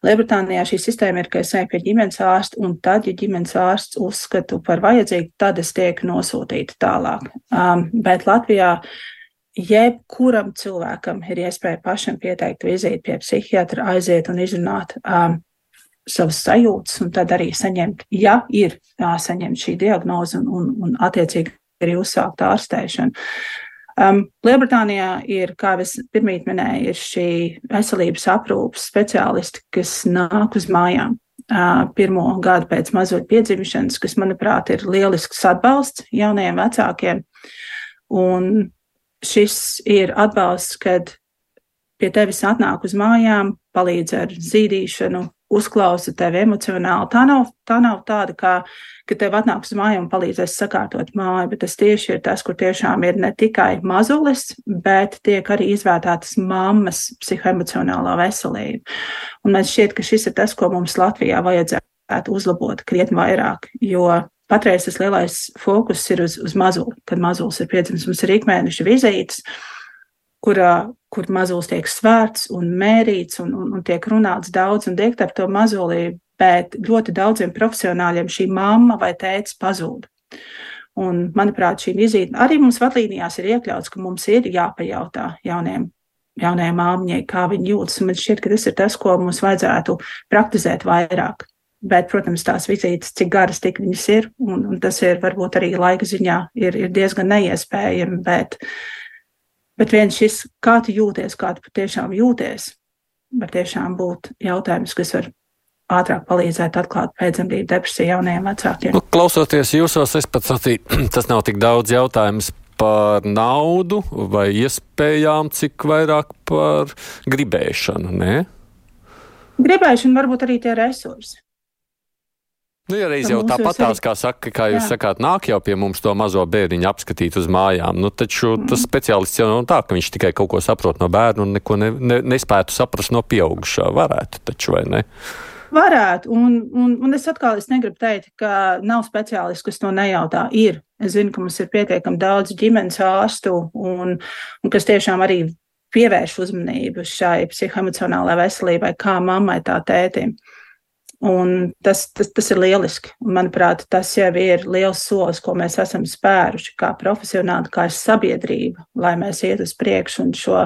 Lielbritānijā šī sistēma ir, ka es eju pie ģimenes ārsta, un tad, ja ģimenes ārsts uzskatu par vajadzīgu, tad es tieku nosūtīta tālāk. Um, bet Latvijā jebkuram cilvēkam ir iespēja pašam pieteikt vizīti pie psihiatra, aiziet un izrunāt um, savas sajūtas, un tad arī saņemt, ja ir jāsaņem šī diagnoze un, un, un attiecīgi arī uzsākt ārstēšanu. Um, Lielbritānijā ir, kā es pirmīt minēju, ir šī veselības aprūpas speciālisti, kas nāk uz mājām uh, pirmo gadu pēc mazuļa piedzimšanas, kas, manuprāt, ir lielisks atbalsts jaunajiem vecākiem. Un šis ir atbalsts, kad pie tevis atnāk uz mājām, palīdz ar zīdīšanu, uzklausa tevi emocionāli. Tā nav, tā nav tāda, kā, ka tev atnāks uz māju un palīdzēs sakārtot māju, bet tas tieši ir tas, kur tiešām ir ne tikai mazulis, bet tiek arī izvērtētas mammas psihoemocionālā veselība. Un man šķiet, ka šis ir tas, ko mums Latvijā vajadzētu uzlabot krietni vairāk, jo patreiz tas lielais fokus ir uz, uz mazuli, kad mazulis ir piedzimis, mums ir ikmēneša vizītes kurā, kur mazulis tiek svērts un mērīts un, un, un tiek runāts daudz un diegt ar to mazulī, bet ļoti daudziem profesionāļiem šī mamma vai tēts pazūd. Un, manuprāt, šī vizīte arī mums vadlīnijās ir iekļauts, ka mums ir jāpajautā jauniem, jaunajai māmiņai, kā viņi jūtas. Man šķiet, ka tas ir tas, ko mums vajadzētu praktizēt vairāk. Bet, protams, tās vizītes, cik garas tik viņas ir, un, un tas ir varbūt arī laika ziņā, ir, ir diezgan neiespējami. Bet, Bet viens šis, kā tu jūties, kā tu patiešām jūties, var tiešām būt jautājums, kas var ātrāk palīdzēt atklāt pēcdzemdību depresiju jaunajiem vecākiem. Nu, klausoties jūsos, es pats sacīju, tas nav tik daudz jautājums par naudu vai iespējām, cik vairāk par gribēšanu, ne? Gribēšana varbūt arī tie resursi. Nu, ja reiz jau tāpatās, kā, saka, kā jūs jā. sakāt, nāk jau pie mums to mazo bērniņu apskatīt uz mājām, nu, taču tas speciālists jau nav tā, ka viņš tikai kaut ko saprot no bērna un neko ne, ne, nespētu saprast no pieaugušā. Varētu taču, vai ne? Varētu, un, un, un es atkal es negribu teikt, ka nav speciālisti, kas to nejautā. Ir. Es zinu, ka mums ir pietiekami daudz ģimenes ārstu, un, un kas tiešām arī pievērš uzmanību šai psihoemocionālajai veselībai, kā mammai, tā tētim. Uh, Un tas, tas, tas ir lieliski. Manuprāt, tas jau ir liels solis, ko mēs esam spēruši kā profesionāli, kā sabiedrība, lai mēs iet uz priekšu un šo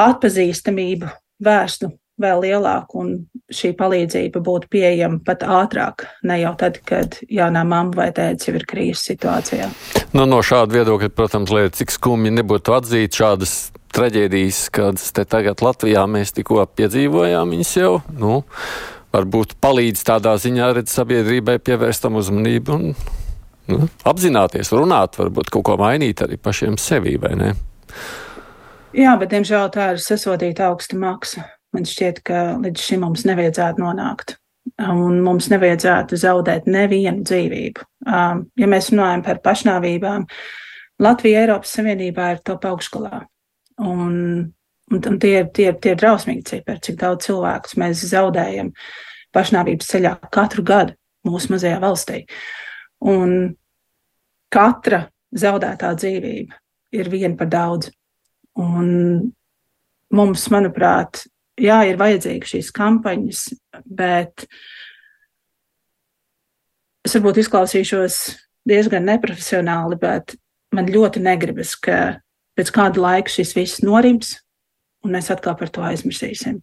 atpazīstamību vērstu vēl lielāku un šī palīdzība būtu pieejama pat ātrāk, ne jau tad, kad jaunā mamma vai tēvs jau ir krīzes situācijā. Nu, no šāda viedokļa, protams, lai cik skumji nebūtu atzīt šādas traģēdijas, kādas te tagad Latvijā mēs tikko piedzīvojām, viņas jau, nu, varbūt palīdz tādā ziņā redz sabiedrībai pievērst tam uzmanību un nu, apzināties, runāt, varbūt kaut ko mainīt arī pašiem sevī, vai ne? Jā, bet, diemžēl, tā ir sasodīta augsta maksa. Man šķiet, ka līdz šim mums nevajadzētu nonākt. Un mums nevajadzētu zaudēt nevienu dzīvību. Um, ja mēs runājam par pašnāvībām, Latvija Eiropas Savienībā ir top augšgalā. Un, un, un tie, tie, tie ir drausmīgi cipari, cik daudz cilvēkus mēs zaudējam pašnāvības ceļā katru gadu mūsu mazajā valstī. Un katra zaudētā dzīvība ir viena par daudz. Un mums, manuprāt, jā, ir vajadzīgas šīs kampaņas, bet es varbūt izklausīšos diezgan neprofesionāli, bet man ļoti negribas, ka pēc kāda laika šis viss norims, un mēs atkal par to aizmirsīsim.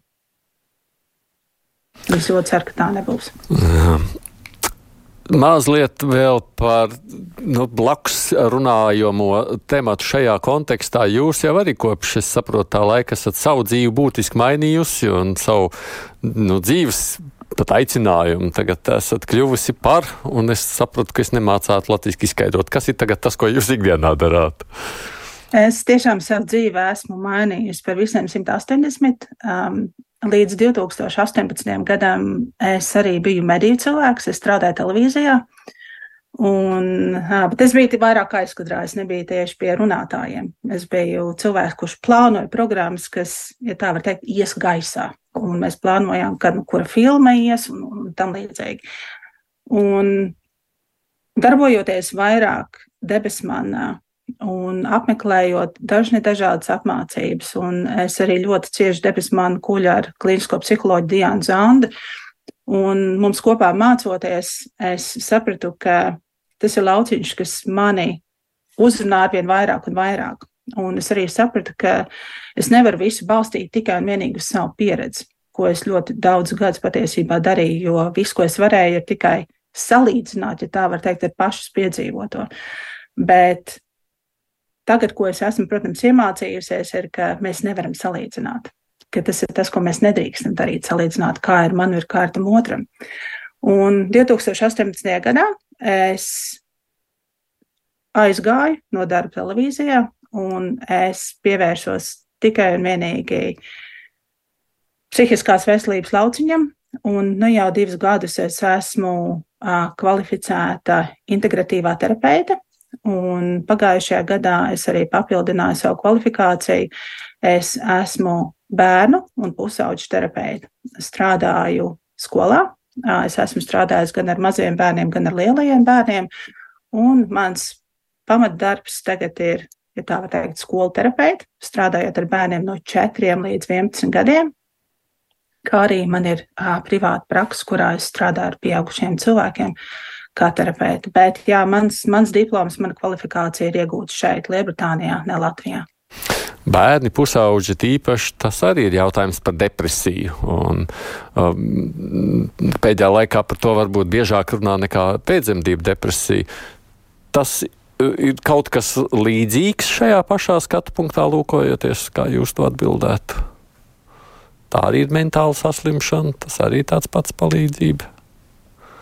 Es ļoti ceru, ka tā nebūs. Jā. Mazliet vēl par nu, blakus runājamo tematu šajā kontekstā. Jūs jau arī kopš, es saprotu, tā laika esat savu dzīvi būtiski mainījusi un savu nu, dzīves pat aicinājumu tagad esat kļuvusi par, un es saprotu, ka es nemācātu latviski izskaidrot, kas ir tagad tas, ko jūs ikdienā darāt. Es tiešām savu dzīvi esmu mainījusi par visiem 180. Um, līdz 2018. gadam es arī biju mediju cilvēks, es strādāju televīzijā. Un, bet es biju vairāk aizkadrā, es nebiju tieši pie runātājiem. Es biju cilvēks, kurš plānoja programmas, kas, ja tā var teikt, ies gaisā. Un mēs plānojām, kad nu kura filma ies un, un tam līdzīgi. Un darbojoties vairāk debesmanā, un apmeklējot dažne dažādas apmācības. Un es arī ļoti cieši debesu manu kuģu ar klīnisko psiholoģu Diānu Zandu. Un mums kopā mācoties, es sapratu, ka tas ir lauciņš, kas mani uzrunā ar vien vairāk un vairāk. Un es arī sapratu, ka es nevaru visu balstīt tikai un vienīgi uz savu pieredzi, ko es ļoti daudz gadus patiesībā darīju, jo viss, ko es varēju, ir tikai salīdzināt, ja tā var teikt, ar pašas piedzīvoto. Bet Tagad, ko es esmu, protams, iemācījusies, ir, ka mēs nevaram salīdzināt. Ka tas ir tas, ko mēs nedrīkstam darīt, salīdzināt, kā ir man, ir kā ir tam otram. Un 2018. gadā es aizgāju no darba televīzijā, un es pievērsos tikai un vienīgi psihiskās veselības lauciņam. Un nu, jau divus gadus es esmu uh, kvalificēta integratīvā terapeite, Un pagājušajā gadā es arī papildināju savu kvalifikāciju. Es esmu bērnu un pusauģu terapeite. Strādāju skolā. Es esmu strādājis gan ar maziem bērniem, gan ar lielajiem bērniem. Un mans pamatdarbs tagad ir, ja tā var teikt, skolu terapeite, strādājot ar bērniem no 4 līdz 11 gadiem. Kā arī man ir privāta praksa, kurā es strādāju ar pieaugušiem cilvēkiem. Uh, kā terapeita. Bet jā, mans, mans diploms, mana kvalifikācija ir iegūta šeit, Lielbritānijā, ne Latvijā. Bērni, pusauģi tīpaši, tas arī ir jautājums par depresiju. Un, um, pēdējā laikā par to varbūt biežāk runā nekā pēcdzemdību depresija. Tas ir kaut kas līdzīgs šajā pašā skatu punktā, lūkojoties, kā jūs to atbildētu. Tā arī ir mentāla saslimšana, tas arī tāds pats palīdzība.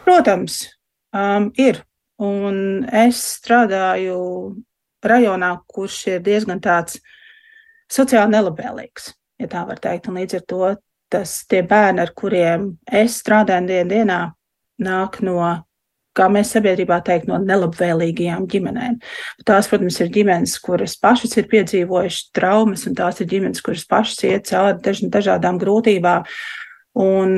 Protams, Um, ir. Un es strādāju rajonā, kurš ir diezgan tāds sociāli nelabvēlīgs, ja tā var teikt. Un līdz ar to tas tie bērni, ar kuriem es strādāju dienā dienā, nāk no, kā mēs sabiedrībā teikt, no nelabvēlīgajām ģimenēm. Tās, protams, ir ģimenes, kuras pašas ir piedzīvojušas traumas, un tās ir ģimenes, kuras pašas iet cauri daž, dažādām grūtībām. Un,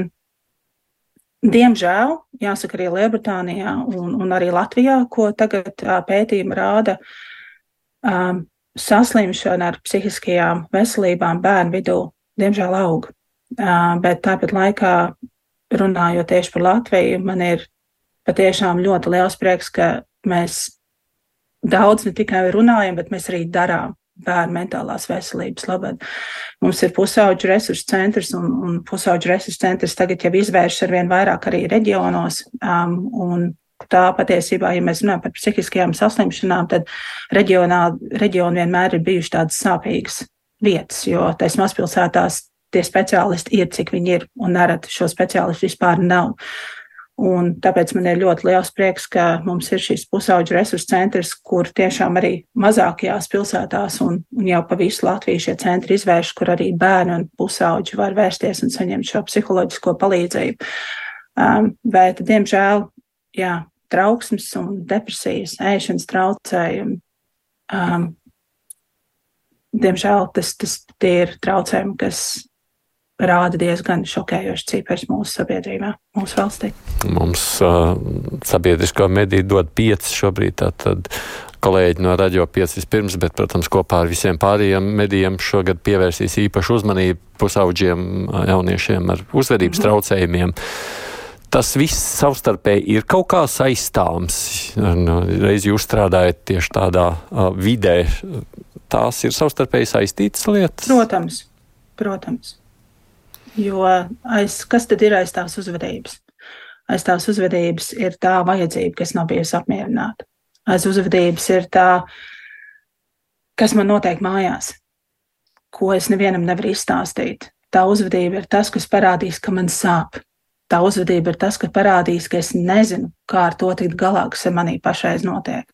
Diemžēl, jāsaka, arī Lielbritānijā un, un arī Latvijā, ko tagad pētījumi rāda, um, saslimšana ar psihiskajām veselībām bērnu vidū, diemžēl, aug. Uh, bet tāpat laikā runājot tieši par Latviju, man ir patiešām ļoti liels prieks, ka mēs daudz ne tikai runājam, bet mēs arī darām bērnu mentālās veselības labad. Mums ir pusauģu resursu centrs, un, un pusauģu resursu centrs tagad jau izvēršas ar vien vairāk arī reģionos. Um, tā patiesībā, ja mēs runājam par psihiskajām saslimšanām, tad reģionā, reģioni vienmēr ir bijuši tādas sāpīgas vietas, jo tais mazpilsētās tie speciālisti ir, cik viņi ir, un nereti šo speciālistu vispār nav. Un tāpēc man ir ļoti liels prieks, ka mums ir šis pusauģu resursu centrs, kur tiešām arī mazākajās pilsētās un, un jau pa visu Latviju šie centri izvērš, kur arī bērni un pusauģi var vērsties un saņemt šo psiholoģisko palīdzību. Um, bet, diemžēl, jā, trauksmes un depresijas, ēšanas traucējumi, um, diemžēl tas, tas tie ir traucējumi, kas rāda diezgan šokējošs cipars mūsu sabiedrībā, mūsu valstī. Mums uh, sabiedriskā medija dod pieci šobrīd, tātad kolēģi no radio pieci vispirms, bet, protams, kopā ar visiem pārējiem medijiem šogad pievērsīs īpašu uzmanību pusauģiem jauniešiem ar uzvedības -hmm. traucējumiem. Tas viss savstarpēji ir kaut kā saistāms. Nu, reiz jūs strādājat tieši tādā uh, vidē, tās ir savstarpēji saistītas lietas? Protams, protams. Jo aiz, kas tad ir aiz tās uzvedības? Aiz tās uzvedības ir tā vajadzība, kas nav bijusi apmierināta. Aiz uzvedības ir tā, kas man notiek mājās, ko es nevienam nevaru izstāstīt. Tā uzvedība ir tas, kas parādīs, ka man sāp. Tā uzvedība ir tas, kas parādīs, ka es nezinu, kā ar to tikt galā, kas manī pašreiz notiek.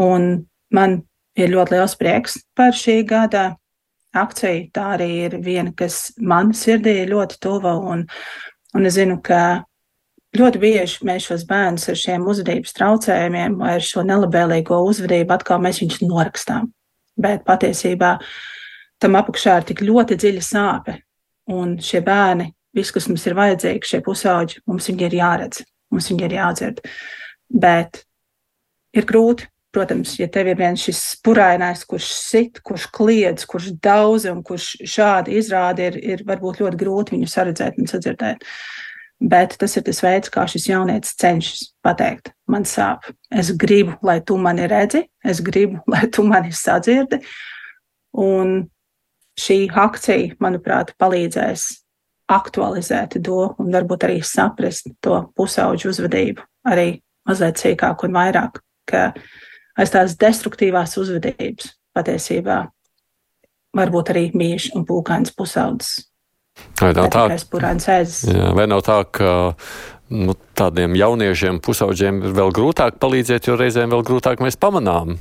Un man ir ļoti liels prieks par šī gada akcija. Tā arī ir viena, kas man sirdī ir ļoti tuva. Un, un es zinu, ka ļoti bieži mēs šos bērnus ar šiem uzvedības traucējumiem vai ar šo nelabvēlīgo uzvedību atkal mēs viņus norakstām. Bet patiesībā tam apakšā ir tik ļoti dziļa sāpe. Un šie bērni, viss, kas mums ir vajadzīgs, šie pusauģi, mums viņi ir jāredz, mums viņi ir jādzird. Bet ir grūti, Protams, ja tev ir viens šis purainais, kurš sit, kurš kliedz, kurš daudz un kurš šādi izrāda, ir, ir varbūt ļoti grūti viņu saredzēt un sadzirdēt. Bet tas ir tas veids, kā šis jaunietis cenšas pateikt, man sāp. Es gribu, lai tu mani redzi, es gribu, lai tu mani sadzirdi. Un šī akcija, manuprāt, palīdzēs aktualizēt to un varbūt arī saprast to pusauģu uzvedību arī mazliet sīkāk un vairāk. Ka aiz tās destruktīvās uzvedības patiesībā var būt arī mīļš un pūkains pusaudzis. Vai nav tā, jā, vai nav tā ka nu, tādiem jauniešiem, pusauģiem ir vēl grūtāk palīdzēt, jo reizēm vēl grūtāk mēs pamanām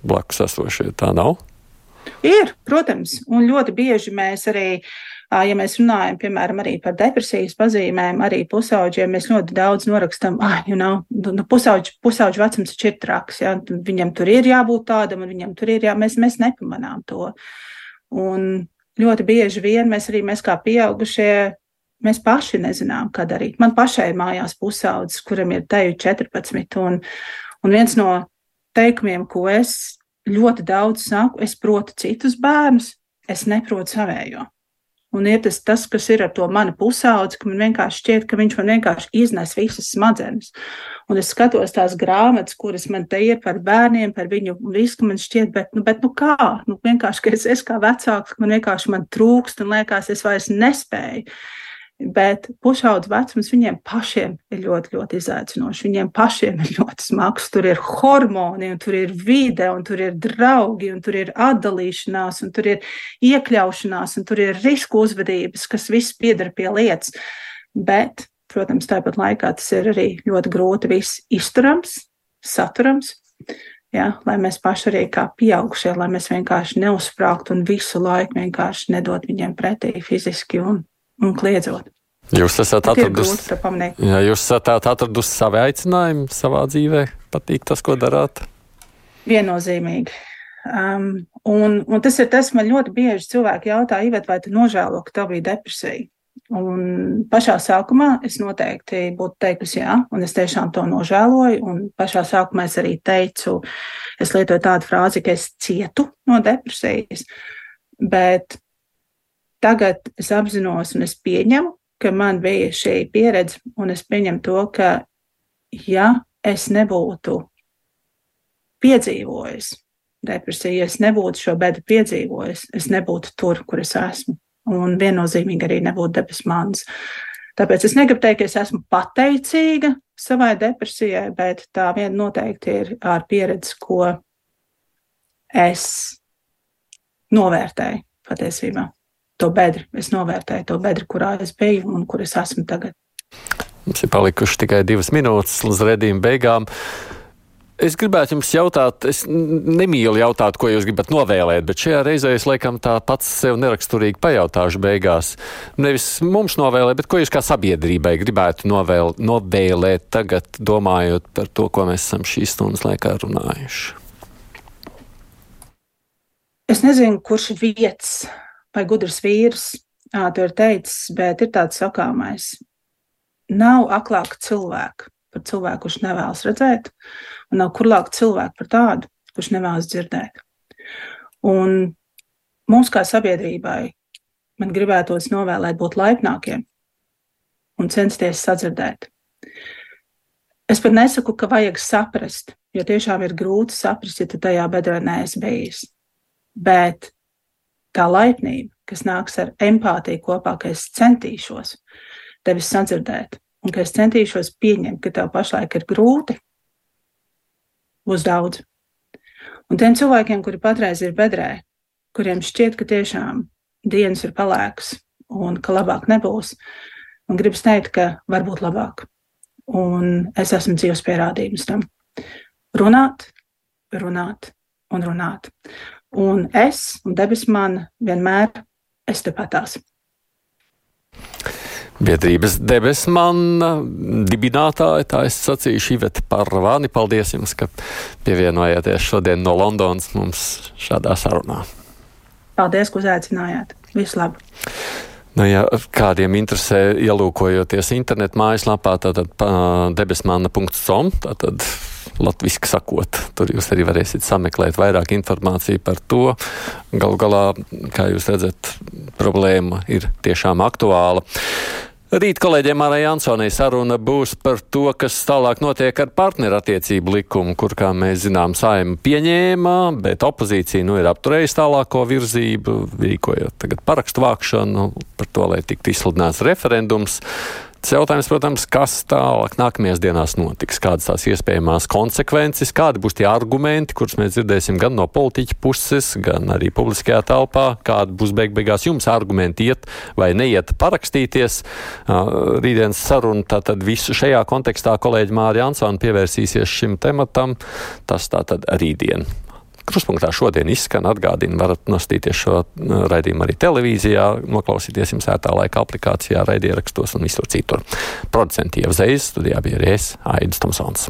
blakus esošie? Tā nav? Ir, protams, un ļoti bieži mēs arī uh, Ja mēs runājam, piemēram, arī par depresijas pazīmēm, arī pusauģiem, mēs ļoti daudz norakstam, ah, you know, nu, pusauģi, pusauģi vecums ir traks, ja, viņam tur ir jābūt tādam, un viņam tur ir jā, mēs, mēs nepamanām to. Un ļoti bieži vien mēs arī, mēs kā pieaugušie, mēs paši nezinām, kad arī. Man pašai mājās pusaudzis, kuram ir teju 14, un, un viens no teikumiem, ko es ļoti daudz saku, es protu citus bērnus, es neprotu savējo. Un ir tas, tas, kas ir ar to manu pusaudzi, ka man vienkārši šķiet, ka viņš man vienkārši iznes visas smadzenes. Un es skatos tās grāmatas, kuras man te ir par bērniem, par viņu visu, man šķiet, bet, nu, bet nu kā? Nu, vienkārši, ka es, es kā vecāks, man vienkārši man trūkst un liekas, es vairs nespēju. Bet pušaudzes vecums viņiem pašiem ir ļoti, ļoti izaicinošs. Viņiem pašiem ir ļoti smags. Tur ir hormoni, un tur ir vide, un tur ir draugi, un tur ir atdalīšanās, un tur ir iekļaušanās, un tur ir risku uzvedības, kas viss pieder pie lietas. Bet, protams, tāpat laikā tas ir arī ļoti grūti viss izturams, saturams. Ja, lai mēs paši arī kā pieaugušie, lai mēs vienkārši neuzsprāgtu un visu laiku vienkārši nedot viņiem pretī fiziski un un kliedzot. Jūs esat atradusi, atradusi savu aicinājumu savā dzīvē, patīk tas, ko darāt? Viennozīmīgi. Um, un, un tas ir tas, man ļoti bieži cilvēki jautā, Ivet, vai tu nožēlo, ka tev bija depresija? Un pašā sākumā es noteikti būtu teikusi jā, un es tiešām to nožēloju. Un pašā sākumā es arī teicu, es lietoju tādu frāzi, ka es cietu no depresijas. Bet tagad es apzinos un es pieņemu, ka man bija šī pieredze, un es pieņemu to, ka, ja es nebūtu piedzīvojis depresiju, ja es nebūtu šo bedu piedzīvojis, es nebūtu tur, kur es esmu. Un viennozīmīgi arī nebūtu debesu mans. Tāpēc es negribu teikt, ka es esmu pateicīga savai depresijai, bet tā viena noteikti ir ar pieredzi, ko es novērtēju patiesībā to bedri. Es novērtēju to bedri, kurā es biju un kur es esmu tagad. Mums ir palikuši tikai divas minūtes līdz redzējuma beigām. Es gribētu jums jautāt, es nemīlu jautāt, ko jūs gribat novēlēt, bet šajā reizē es laikam tā pats sev neraksturīgi pajautāšu beigās. Nevis mums novēlēt, bet ko jūs kā sabiedrībai gribētu novēl, novēlēt tagad, domājot par to, ko mēs esam šīs stundas laikā runājuši. Es nezinu, kurš vietas vai gudrs vīrs to ir teicis, bet ir tāds sakāmais. Nav aklāka cilvēka par cilvēku, kurš nevēlas redzēt, un nav kurlāka cilvēka par tādu, kurš nevēlas dzirdēt. Un mums kā sabiedrībai man gribētos novēlēt būt laipnākiem un censties sadzirdēt. Es pat nesaku, ka vajag saprast, jo tiešām ir grūti saprast, ja tu tajā bedrē neesi bijis. Bet tā laipnība, kas nāks ar empātiju kopā, ka es centīšos tevi sadzirdēt, un ka es centīšos pieņemt, ka tev pašlaik ir grūti, būs daudz. Un tiem cilvēkiem, kuri patreiz ir bedrē, kuriem šķiet, ka tiešām dienas ir palēkas un ka labāk nebūs, un gribas teikt, ka var būt labāk. Un es esmu dzīves pierādījums tam. Runāt, runāt un runāt. Un es un debesis man vienmēr es tepatās. Biedrības debesmana dibinātāja, tā es sacīšu, Iveta Parvāni. Paldies jums, ka pievienojāties šodien no Londonas mums šādā sarunā. Paldies, ka uzaicinājāt. Visu labu! Nu, ja kādiem interesē, ielūkojoties internetu mājaslapā, tad debesmana.com, tad latviski sakot. Tur jūs arī varēsiet sameklēt vairāk informāciju par to. Galu galā, kā jūs redzat, problēma ir tiešām aktuāla. Rīt kolēģiem Mārai Jansonai saruna būs par to, kas tālāk notiek ar partnerattiecību likumu, kur, kā mēs zinām, saima pieņēma, bet opozīcija nu ir apturējusi tālāko virzību, rīkojot tagad parakstu vākšanu par to, lai tiktu izsludināts referendums. Tas jautājums, protams, kas tālāk nākamajās dienās notiks, kādas tās iespējamās konsekvences, kādi būs tie argumenti, kurus mēs dzirdēsim gan no politiķa puses, gan arī publiskajā telpā, kādi būs beig beigās jums argumenti iet vai neiet parakstīties. Rītdienas saruna tātad visu šajā kontekstā kolēģi Mārija Ansona pievērsīsies šim tematam. Tas tātad rītdien. Kruspunktā šodien izskan atgādina, varat nostīties šo raidījumu arī televīzijā, noklausīties jums ētā laika aplikācijā, raidierakstos un visur citur. Producenti jau zvejas studijā bija Ries Aidis Tomsons.